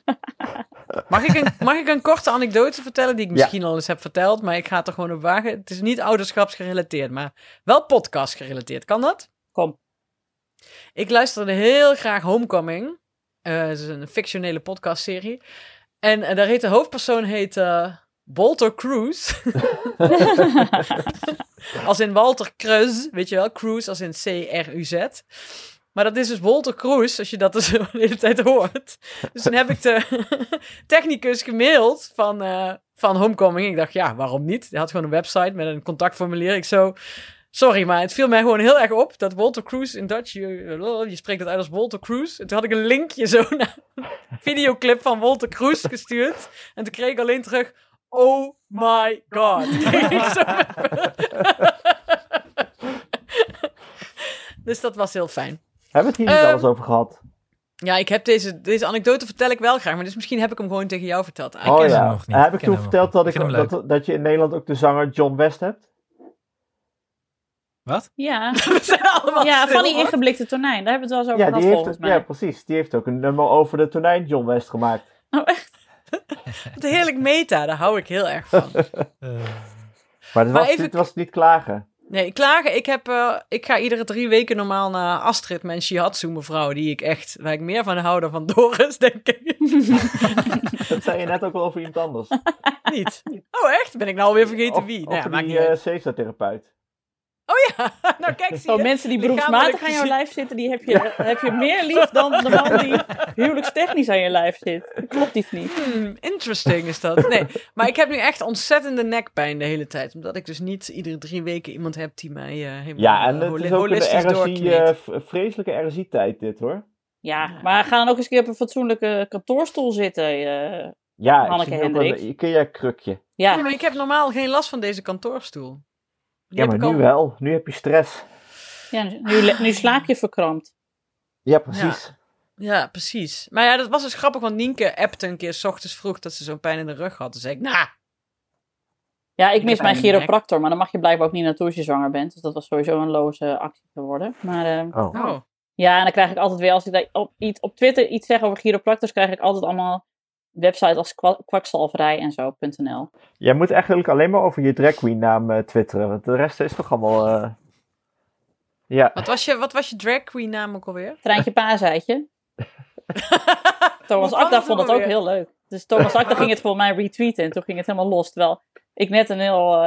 Mag ik, een, mag ik een korte anekdote vertellen die ik Ja. misschien al eens heb verteld, maar ik ga het er gewoon op wagen. Het is niet ouderschapsgerelateerd, maar wel podcast gerelateerd. Kan dat? Kom. Ik luisterde heel graag Homecoming. Eh het is een fictionele podcastserie. En eh, daar heet de hoofdpersoon heet eh Walter Cruz. als in Walter Cruz, weet je wel? Cruz als in C-R-U-Z. Maar dat is dus Walter Cruz, als je dat dus de hele tijd hoort. Dus toen heb ik de technicus gemaild van, eh, van Homecoming. Ik dacht, ja, waarom niet? Hij had gewoon een website met een contactformulier. Ik zo, sorry, maar het viel mij gewoon heel erg op dat Walter Cruz in Dutch, je, je spreekt het uit als Walter Cruz. En toen had ik een linkje zo naar een videoclip van Walter Cruz gestuurd. En toen kreeg ik alleen terug, oh my god. Dus dat was heel fijn. Hebben we het hier niet Ehm, alles over gehad? Ja, ik heb deze, deze anekdote vertel ik wel graag, maar dus misschien heb ik hem gewoon tegen jou verteld. Ah, ik oh ken ja. hem nog niet. En heb Ik toen verteld dat, ik, dat, dat je in Nederland ook de zanger John West hebt? Wat? Ja, ja stil, van die ingeblikte tonijn. Daar hebben we het wel eens over Ja, gehad volgens het- mij. ja, precies. Die heeft ook een nummer over de tonijn John West gemaakt. Oh, echt? Wat heerlijk meta, daar hou ik heel erg van. Eh, Maar, dit Maar was, even- dit was niet klagen. Nee, klagen. Ik, heb, eh, ik ga iedere drie weken normaal naar Astrid, mijn shiatsu mevrouw, die ik echt, waar ik meer van hou dan van Doris, denk ik. Dat zei je net ook wel over iemand anders. Niet. Oh, echt? Ben ik nou alweer vergeten Of, wie? of Nou ja, die uh, uit. Oh ja, nou kijk, zie je. mensen die beroepsmatig aan jouw lijf zitten, die heb je, heb je meer lief dan de man die huwelijkstechnisch aan je lijf zit. Klopt iets niet. Hmm, interesting is dat. Nee, maar ik heb nu echt ontzettende nekpijn de hele tijd. Omdat ik dus niet iedere drie weken iemand heb die mij eh helemaal Ja, en eh, het holi- is ook een RSI, eh, vreselijke RSI-tijd dit hoor. Ja, maar ga dan ook eens een keer op een fatsoenlijke kantoorstoel zitten. eh. Ja, ik Hanneke Hendricks. Kun jij krukje? Ja, ja, maar ik heb normaal geen last van deze kantoorstoel. Ja, maar nu al- wel. Nu heb je stress. ja nu, nu slaap je verkrampt. Ja, precies. Ja, precies. Maar ja, dat was dus grappig, want Nienke appte een keer s ochtends vroeg dat ze zo'n pijn in de rug had. Toen zei ik, nou, Ja, ik Ik mis mijn chiropractor, maar dan mag je blijkbaar ook niet naartoe als je zwanger bent. Dus dat was sowieso een loze actie geworden. Maar eh, Oh. oh. ja, en dan krijg ik altijd weer, als ik daar op, iets, op Twitter iets zeg over chiropractors, krijg ik altijd allemaal websites als kwa- kwakzalverij en zo.nl. Jij moet eigenlijk alleen maar over je drag queen naam eh, twitteren. Want de rest is toch allemaal... eh, Ja. Wat, was je, wat was je drag queen naam ook alweer? Treintje Paaseitje. Thomas Akda dat vond ook het ook heel leuk. Dus Thomas Akda ging het voor mij retweeten en toen ging het helemaal los. Terwijl ik net een heel,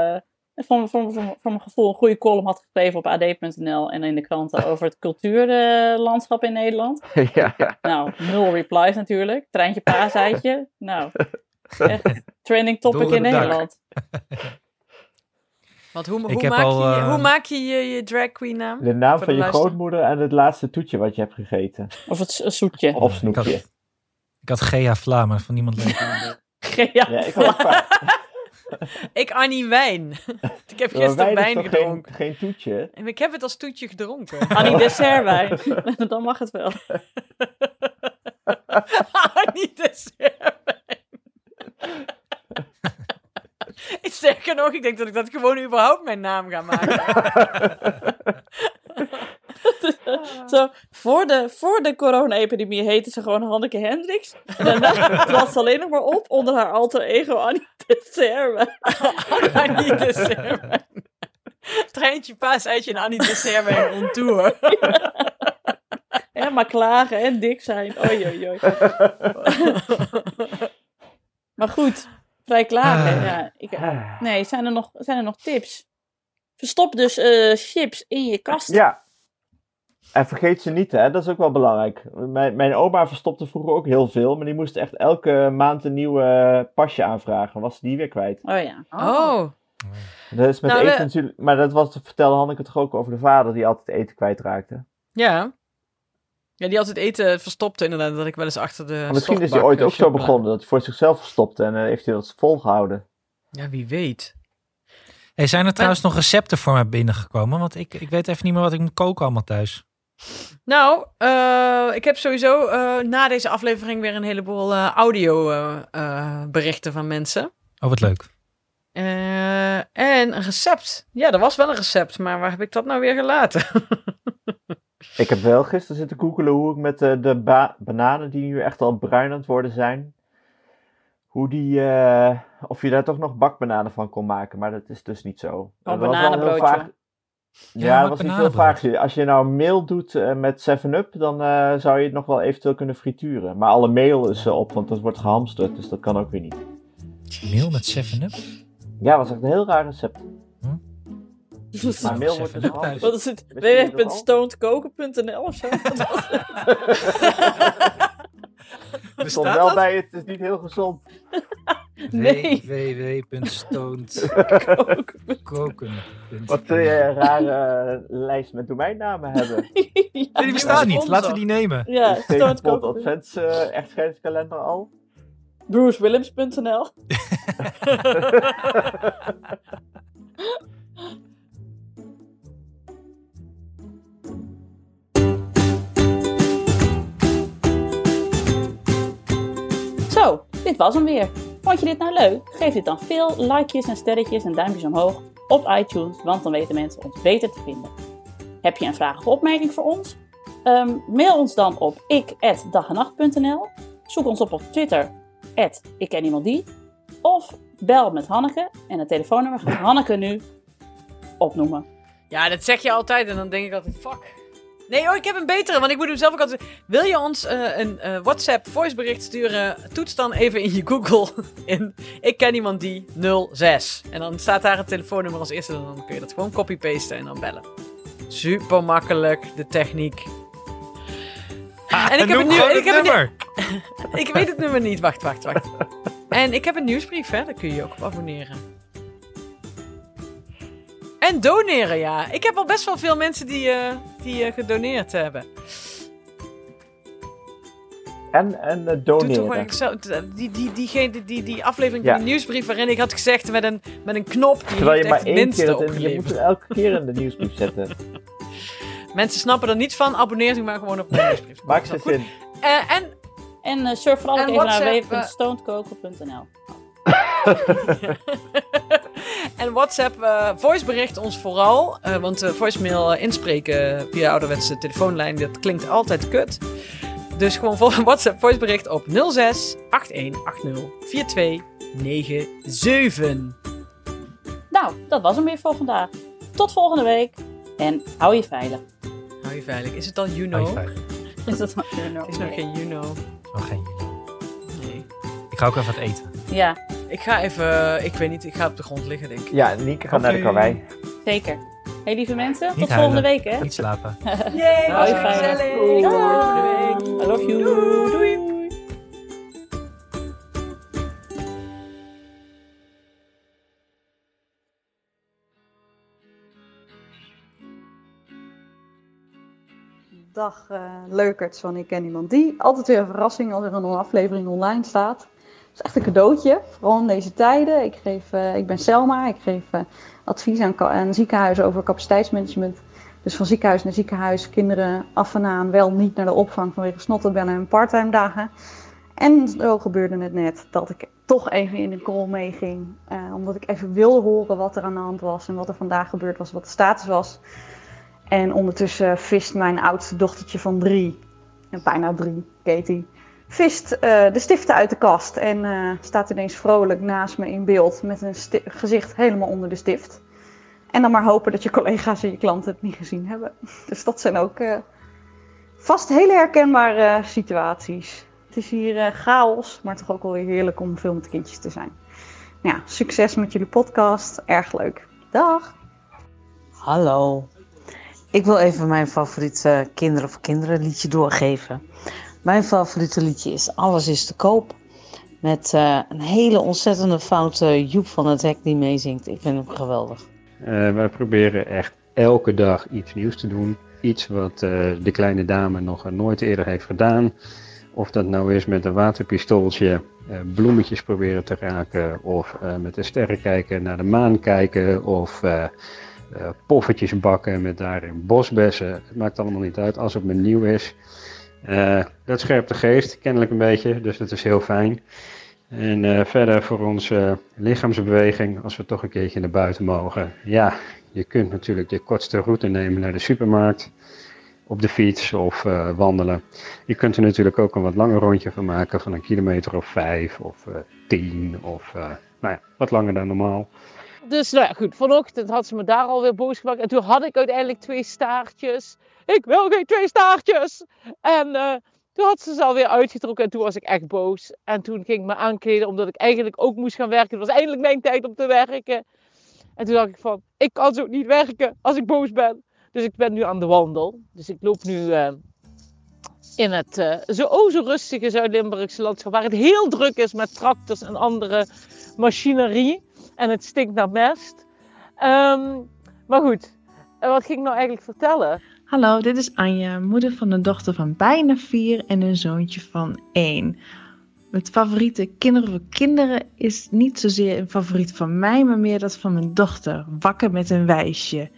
voor, voor, voor, voor mijn gevoel, een goede column had geschreven op ad.nl en in de kranten over het cultuurlandschap in Nederland. ja. Nou, nul replies natuurlijk. Treintje Paaseitje. Nou, echt trending topic in. Nederland. Want hoe, Ik hoe, heb maak, al, je, je- eh, hoe maak je je, je drag queen naam? De naam Voor van de je luister- grootmoeder en het laatste toetje wat je hebt gegeten. Of het soetje. Of Ik had, snoepje. ik had Gea Vla, maar vond niemand leuk. Ja, Ja, ik had ook vaak. Ik Annie Wijn. ik heb gisteren wijn gedronken. Geen, geen toetje. En Ik heb het als toetje gedronken. Annie Dessertwijn. Dan mag het wel. Annie Dessertwijn. Sterker nog, ik denk dat ik dat gewoon überhaupt mijn naam ga maken. Zo, voor de, voor de corona-epidemie heette ze gewoon Hanneke Hendricks. En daarna trad ze alleen nog maar op onder haar alter ego Annie Dessertwijn. Annie Dessertwijn. Treintje, paas, eitje en Annie Dessertwijn on tour. Ja, maar klagen en dik zijn. Oei, oei, oei. Maar goed, vrij klagen. Ah. Ja, ik, nee, zijn er, nog, zijn er nog tips? Verstop dus eh, chips in je kast. Ja. En vergeet ze niet, hè? dat is ook wel belangrijk. Mijn, mijn oma verstopte vroeger ook heel veel, maar die moest echt elke maand een nieuw pasje aanvragen. Was die weer kwijt. Oh ja. Oh. Dat is met Nou, eten we- natuurlijk. Maar dat was, vertelde Hanneke toch ook over de vader die altijd eten kwijtraakte. Ja. Ja, die altijd eten verstopte inderdaad, dat ik wel eens achter de Maar misschien is hij ooit eh, ook zo begonnen, dat hij voor zichzelf verstopte en eh, heeft hij dat volgehouden. Ja, wie weet. Hey, zijn er trouwens nog recepten voor mij binnengekomen? Want ik, ik weet even niet meer wat ik moet koken allemaal thuis. Nou, eh, ik heb sowieso eh, na deze aflevering weer een heleboel eh, audio berichten van mensen. Oh, wat leuk. Eh, en een recept. Ja, er was wel een recept, maar waar heb ik dat nou weer gelaten? Ik heb wel gisteren zitten googelen hoe ik met de ba- bananen die nu echt al bruin aan het worden zijn, hoe die, eh, of je daar toch nog bakbananen van kon maken, maar dat is dus niet zo. Heel bananenbroodje. Ja, Ja, maar dat was niet heel vaag. Als je nou meel doet eh, met 7-Up, dan eh, zou je het nog wel eventueel kunnen frituren. Maar alle meel is eh, op, want dat wordt gehamsterd, dus dat kan ook weer niet. Meel met 7-Up? Ja, dat was echt een heel raar recept. Maar Nou, meel wordt 7-Up dus gehamsterd. Wat is het? Dat www.stonedkoken.nl of zo? Het? Er stond wel bij, het is niet heel gezond. Nee. Wat kun je een rare eh, lijst met domeinnamen hebben? ja, Die bestaat niet. Laten we die nemen. Ja, stonedkoken. Advents eh echtscheidingskalender al? BruceWilliams.nl Zo, dit was hem weer. Vond je dit nou leuk? Geef dit dan veel likejes en sterretjes en duimpjes omhoog op iTunes, want dan weten mensen ons beter te vinden. Heb je een vraag of opmerking voor ons? Ehm, mail ons dan op ik@dagenacht.nl. Zoek ons op op Twitter, ik ken iemand die. Of bel met Hanneke en het telefoonnummer gaat Hanneke nu opnoemen. Ja, dat zeg je altijd en dan denk ik altijd, fuck. Nee, oh, ik heb een betere, want ik moet hem zelf ook altijd... Wil je ons uh, een uh, WhatsApp voicebericht sturen? Toets dan even in je Google in ik ken iemand die 06. En dan staat daar het telefoonnummer als eerste en dan kun je dat gewoon copy-pasten en dan bellen. Super makkelijk, de techniek. Ah, en ik heb, een nieuw, ik heb nummer. Een, ik weet het nummer niet. Wacht, wacht, wacht. en ik heb een nieuwsbrief, hè. Daar kun je je ook op abonneren. En doneren, ja. Ik heb al best wel veel mensen die, uh, die uh, gedoneerd hebben. En, en uh, doneren. die, die, die, die, die, die aflevering ja. van de nieuwsbrief waarin ik had gezegd met een, met een knop. Die Terwijl je maar één keer in, Je moet het elke keer in de nieuwsbrief zetten. Mensen snappen er niets van. Abonneer zich maar gewoon op de nieuwsbrief. Maak ze zin. Uh, en en uh, surf vooral even WhatsApp, naar www.stonedkoken.nl. en WhatsApp, uh, voicebericht ons vooral. Uh, want uh, voicemail inspreken via ouderwetse telefoonlijn, dat klinkt altijd kut. Dus gewoon voor WhatsApp voicebericht op 06 8180 4297. Nou, dat was hem weer voor vandaag. Tot volgende week. En hou je veilig. Hou je veilig. Is het al you know? Is het al you know? Het is nog geen you know. Nog geen you know. Nee. Ik ga ook even wat eten. Ja. Ik ga even, ik weet niet, ik ga op de grond liggen, denk ik. Ja, Nieke gaat naar de karwei. Zeker. Hey lieve mensen, tot volgende week hè. Niet slapen. Yay, was gezellig. Tot volgende week. I love you. Doei. Doei. Dag uh, leukerts van Ik Ken Iemand Die. Altijd weer een verrassing als er een aflevering online staat. Is echt een cadeautje, vooral in deze tijden. Ik, geef, uh, ik ben Selma, ik geef uh, advies aan, aan ziekenhuizen over capaciteitsmanagement. Dus van ziekenhuis naar ziekenhuis, kinderen af en aan wel niet naar de opvang vanwege snottenbellen en parttime dagen. En zo gebeurde het net dat ik toch even in een call meeging. omdat ik even wilde horen wat er aan de hand was en wat er vandaag gebeurd was, wat de status was. En ondertussen vist mijn oudste dochtertje van drie, bijna drie, Katie, vist uh, de stiften uit de kast en uh, staat ineens vrolijk naast me in beeld met een gezicht helemaal onder de stift. En dan maar hopen dat je collega's en je klanten het niet gezien hebben. Dus dat zijn ook uh, vast hele herkenbare situaties. Het is hier chaos, maar toch ook wel weer heerlijk om veel met kindjes te zijn. Ja, succes met jullie podcast. Erg leuk. Dag. Hallo. Ik wil even mijn favoriete kinderen voor kinderen liedje doorgeven. Mijn favoriete liedje is Alles is te koop. Met uh, een hele ontzettende foute Joep van het Hek die meezingt. Ik vind hem geweldig. Uh, wij proberen echt elke dag iets nieuws te doen. Iets wat uh, de kleine dame nog nooit eerder heeft gedaan. Of dat nou is met een waterpistooltje bloemetjes proberen te raken. Of met de sterren kijken naar de maan kijken. Of poffertjes bakken met daarin bosbessen. Het maakt allemaal niet uit als het maar nieuw is. Uh, dat scherpt de geest kennelijk een beetje, dus dat is heel fijn. En uh, verder voor onze lichaamsbeweging, als we toch een keertje naar buiten mogen. Ja, je kunt natuurlijk de kortste route nemen naar de supermarkt. Op de fiets of uh, wandelen. Je kunt er natuurlijk ook een wat langer rondje van maken, van een kilometer of vijf of tien of nou ja, wat langer dan normaal dus nou ja, goed, vanochtend had ze me daar alweer boos gemaakt. En toen had ik uiteindelijk twee staartjes. Ik wil geen twee staartjes! En uh, toen had ze ze alweer uitgetrokken en toen was ik echt boos. En toen ging ik me aankleden omdat ik eigenlijk ook moest gaan werken. Het was eindelijk mijn tijd om te werken. En toen dacht ik van, ik kan zo niet werken als ik boos ben. Dus ik ben nu aan de wandel. Dus ik loop nu uh, in het uh, zo, oh, zo rustige Zuid-Limburgse landschap. Waar het heel druk is met tractors en andere machinerie en het stinkt naar mest. Um, maar goed, wat ging ik nou eigenlijk vertellen? Hallo, dit is Anja, moeder van een dochter van bijna vier en een zoontje van één. Het favoriete Kinderen voor Kinderen is niet zozeer een favoriet van mij, maar meer dat van mijn dochter, Wakker met een wijsje.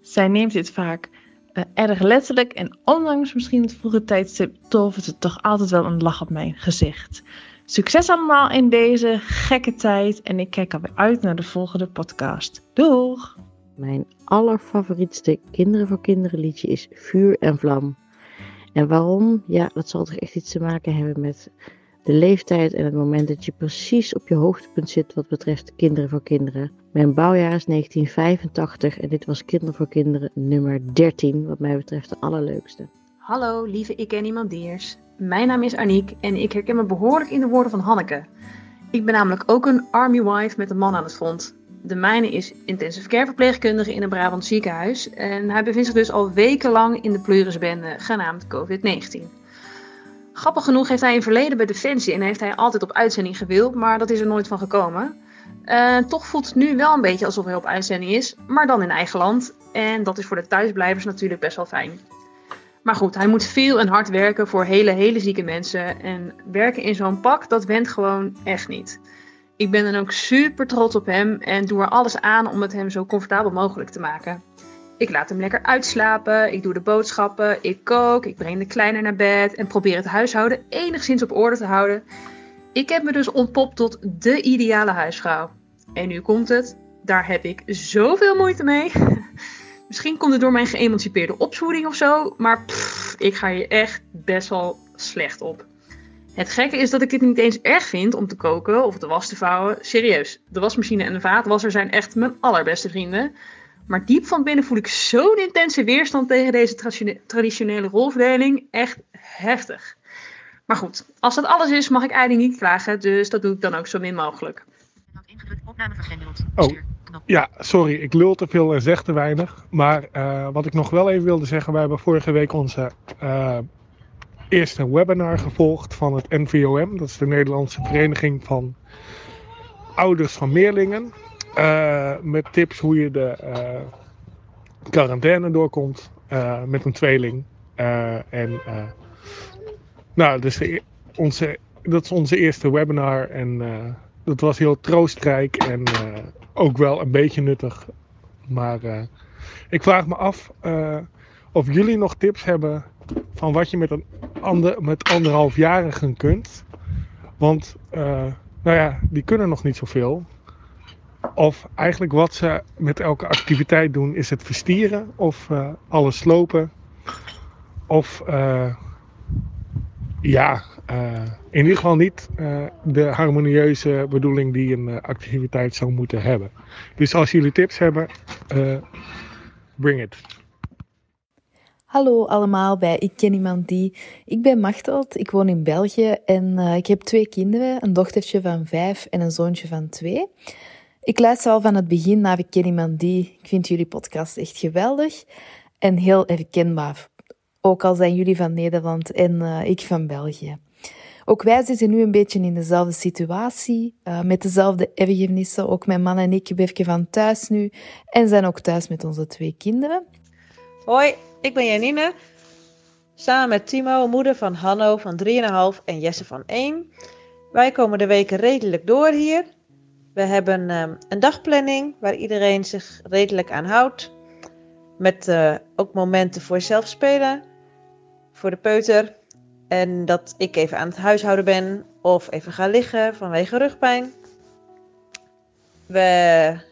Zij neemt dit vaak uh, erg letterlijk en ondanks misschien het vroege tijdstip tovert het toch altijd wel een lach op mijn gezicht. Succes allemaal in deze gekke tijd en ik kijk alweer uit naar de volgende podcast. Doeg! Mijn allerfavorietste Kinderen voor Kinderen liedje is Vuur en Vlam. En waarom? Ja, dat zal toch echt iets te maken hebben met De leeftijd en het moment dat je precies op je hoogtepunt zit wat betreft Kinderen voor Kinderen. Mijn bouwjaar is 1985 en dit was Kinderen voor Kinderen nummer 13, wat mij betreft de allerleukste. Hallo, lieve ik en iemand diers. Mijn naam is Aniek en ik herken me behoorlijk in de woorden van Hanneke. Ik ben namelijk ook een army wife met een man aan het front. De mijne is intensive care verpleegkundige in een Brabant ziekenhuis en hij bevindt zich dus al wekenlang in de pleurisbende genaamd COVID-19. Grappig genoeg heeft hij een verleden bij Defensie en heeft hij altijd op uitzending gewild, maar dat is er nooit van gekomen. Uh, toch voelt het nu wel een beetje alsof hij op uitzending is, maar dan in eigen land. En dat is voor de thuisblijvers natuurlijk best wel fijn. Maar goed, hij moet veel en hard werken voor hele, hele zieke mensen. En werken in zo'n pak, dat went gewoon echt niet. Ik ben dan ook super trots op hem en doe er alles aan om het hem zo comfortabel mogelijk te maken. Ik laat hem lekker uitslapen, ik doe de boodschappen, ik kook, ik breng de kleine naar bed en probeer het huishouden enigszins op orde te houden. Ik heb me dus ontpopt tot de ideale huisvrouw. En nu komt het, daar heb ik zoveel moeite mee. Misschien komt het door mijn geëmancipeerde opvoeding of zo, maar ik ga hier echt best wel slecht op. Het gekke is dat ik het niet eens erg vind om te koken of de was te vouwen. Serieus, de wasmachine en de vaatwasser zijn echt mijn allerbeste vrienden. Maar diep van binnen voel ik zo'n intense weerstand tegen deze traditionele rolverdeling. Echt heftig. Maar goed, als dat alles is, mag ik eigenlijk niet klagen. Dus dat doe ik dan ook zo min mogelijk. Oh, ja, sorry, ik lul te veel en zeg te weinig. Maar uh, wat ik nog wel even wilde zeggen, wij hebben vorige week onze uh, eerste webinar gevolgd van het NVOM. Dat is de Nederlandse Vereniging van Ouders van Meerlingen. Uh, met tips hoe je de quarantaine doorkomt met een tweeling. en nou, dus de, onze, dat is onze eerste webinar en dat was heel troostrijk en ook wel een beetje nuttig. Maar ik vraag me af of jullie nog tips hebben van wat je met, een ander, met anderhalfjarigen kunt. Want uh, nou ja, die kunnen nog niet zoveel. Of eigenlijk wat ze met elke activiteit doen, is het verstieren of alles slopen. Of ja, uh, in ieder geval niet de harmonieuze bedoeling die een activiteit zou moeten hebben. Dus als jullie tips hebben, bring it. Hallo allemaal bij Ik Ken Iemand Die. Ik ben Machteld, ik woon in België en ik heb twee kinderen, een dochtertje van vijf en een zoontje van twee. Ik luister al van het begin naar Ik Ken Iemand Die. Ik vind jullie podcast echt geweldig en heel herkenbaar. Ook al zijn jullie van Nederland en ik van België. Ook wij zitten nu een beetje in dezelfde situatie, uh, met dezelfde ergernissen. Ook mijn man en ik werken van thuis nu en zijn ook thuis met onze twee kinderen. Hoi, ik ben Janine. Samen met Timo, moeder van Hanno van 3,5 en Jesse van 1. Wij komen de weken redelijk door hier. We hebben um, een dagplanning waar iedereen zich redelijk aan houdt. Met uh, ook momenten voor zelf spelen. Voor de peuter en dat ik even aan het huishouden ben of even ga liggen vanwege rugpijn. We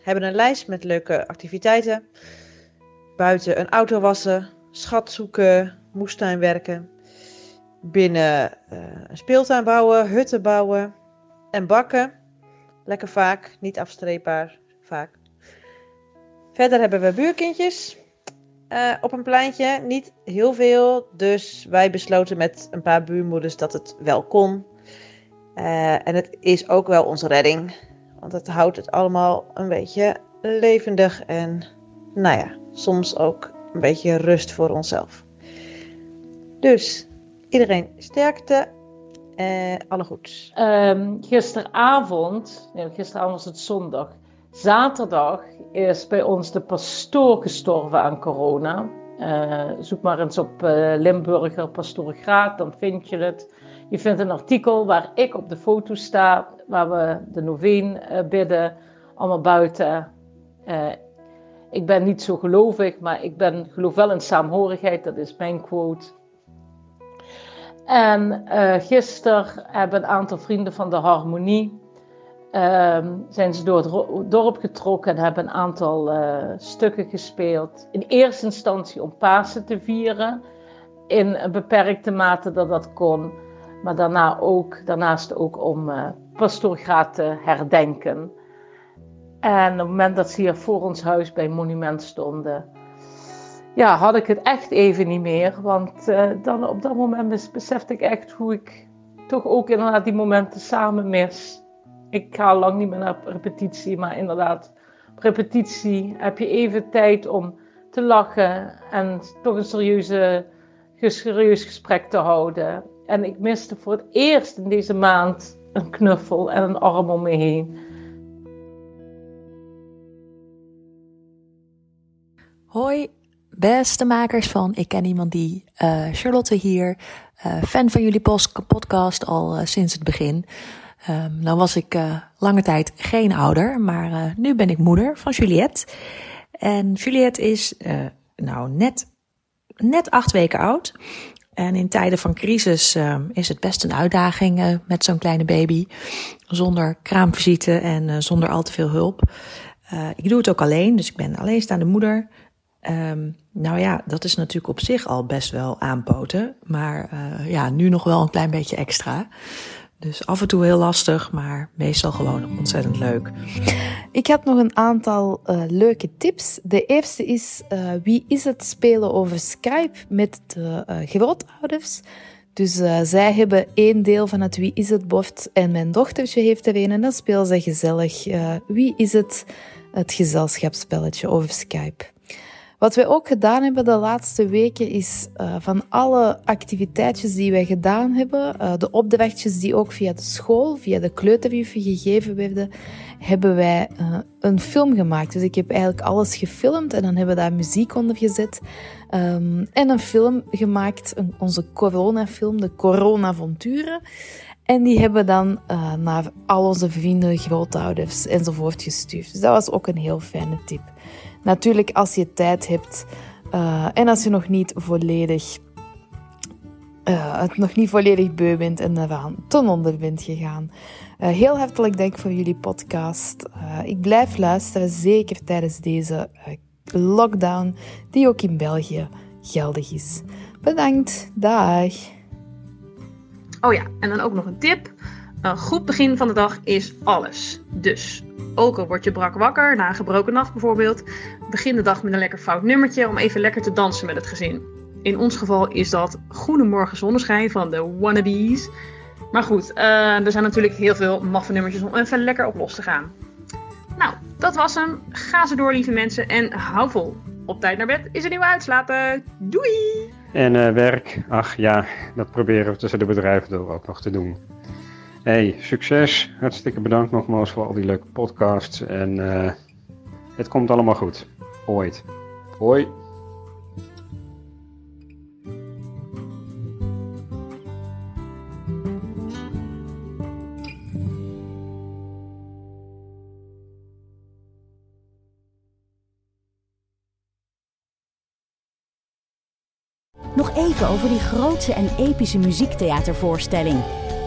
hebben een lijst met leuke activiteiten. Buiten een auto wassen, schat zoeken, moestuin werken. Binnen uh, een speeltuin bouwen, hutten bouwen en bakken. Lekker vaak, niet afstreepbaar vaak. Verder hebben we buurkindjes uh, op een pleintje. Niet heel veel. Dus wij besloten met een paar buurmoeders dat het wel kon. Uh, en het is ook wel onze redding. Want het houdt het allemaal een beetje levendig. En nou ja, soms ook een beetje rust voor onszelf. Dus iedereen sterkte. Uh, alle goeds. Um, gisteravond, nee, gisteravond was het zondag. Zaterdag is bij ons de pastoor gestorven aan corona. Uh, zoek maar eens op uh, Limburger Pastoor Graat, dan vind je het. Je vindt een artikel waar ik op de foto sta, waar we de noveen bidden, allemaal buiten. Ik ben niet zo gelovig, maar ik ben, geloof wel in saamhorigheid, dat is mijn quote. En gisteren hebben een aantal vrienden van de Harmonie Ehm, zijn ze door het dorp getrokken en hebben een aantal uh, stukken gespeeld. In eerste instantie om Pasen te vieren, in een beperkte mate dat dat kon. Maar daarna ook, daarnaast ook om uh, te herdenken. En op het moment dat ze hier voor ons huis bij Monument stonden, ja, had ik het echt even niet meer. Want uh, dan op dat moment besefte ik echt hoe ik toch ook inderdaad die momenten samen mis. Ik ga lang niet meer naar repetitie, maar inderdaad, repetitie heb je even tijd om te lachen en toch een serieuze, serieus gesprek te houden. En ik miste voor het eerst in deze maand een knuffel en een arm om me heen. Hoi, beste makers van Ik Ken Iemand Die. Uh, Charlotte hier, uh, fan van jullie podcast al uh, sinds het begin. Um, nou was ik lange tijd geen ouder, maar nu ben ik moeder van Juliette. En Juliette is nou net, net acht weken oud. En in tijden van crisis is het best een uitdaging met zo'n kleine baby. Zonder kraamvisite en zonder al te veel hulp. ik doe het ook alleen, dus ik ben alleenstaande moeder. Um, nou ja, dat is natuurlijk op zich al best wel aanpoten. Maar uh, ja, nu nog wel een klein beetje extra. Dus af en toe heel lastig, maar meestal gewoon ontzettend leuk. Ik heb nog een aantal uh, leuke tips. De eerste is uh, wie is het spelen over Skype met de grootouders. Dus zij hebben één deel van het wie is het bord en mijn dochtertje heeft er een en dan spelen ze gezellig. wie is het? Het gezelschapsspelletje over Skype. Wat wij ook gedaan hebben de laatste weken is uh, van alle activiteitjes die wij gedaan hebben, uh, de opdrachtjes die ook via de school, via de kleuterjuffen gegeven werden, hebben wij uh, een film gemaakt. Dus ik heb eigenlijk alles gefilmd en dan hebben we daar muziek onder gezet. Um, en een film gemaakt, een, onze coronafilm, de Coronavonturen. En die hebben we dan naar al onze vrienden, grootouders enzovoort gestuurd. Dus dat was ook een heel fijne tip. Natuurlijk als je tijd hebt uh, en als je nog niet volledig, uh, het nog niet volledig beu bent en eraan ten onder bent gegaan. Uh, heel hartelijk dank voor jullie podcast. ik blijf luisteren, zeker tijdens deze lockdown, die ook in België geldig is. Bedankt, dag. Oh ja, en dan ook nog een tip. Een goed begin van de dag is alles. Dus, ook al word je brak wakker na een gebroken nacht bijvoorbeeld, begin de dag met een lekker fout nummertje om even lekker te dansen met het gezin. In ons geval is dat Goedemorgen Zonneschijn van de Wannabes. Maar goed, uh, er zijn natuurlijk heel veel maffe nummertjes om even lekker op los te gaan. Nou, dat was hem. Ga ze door, lieve mensen, en hou vol. Op tijd naar bed is een nieuwe uitslapen. Doei! En uh, werk, ach ja, dat proberen we tussen de bedrijven door ook nog te doen. Hey, succes. Hartstikke bedankt nogmaals voor al die leuke podcasts. En uh, het komt allemaal goed. Ooit. Hoi. Nog even over die grootse en epische muziektheatervoorstelling.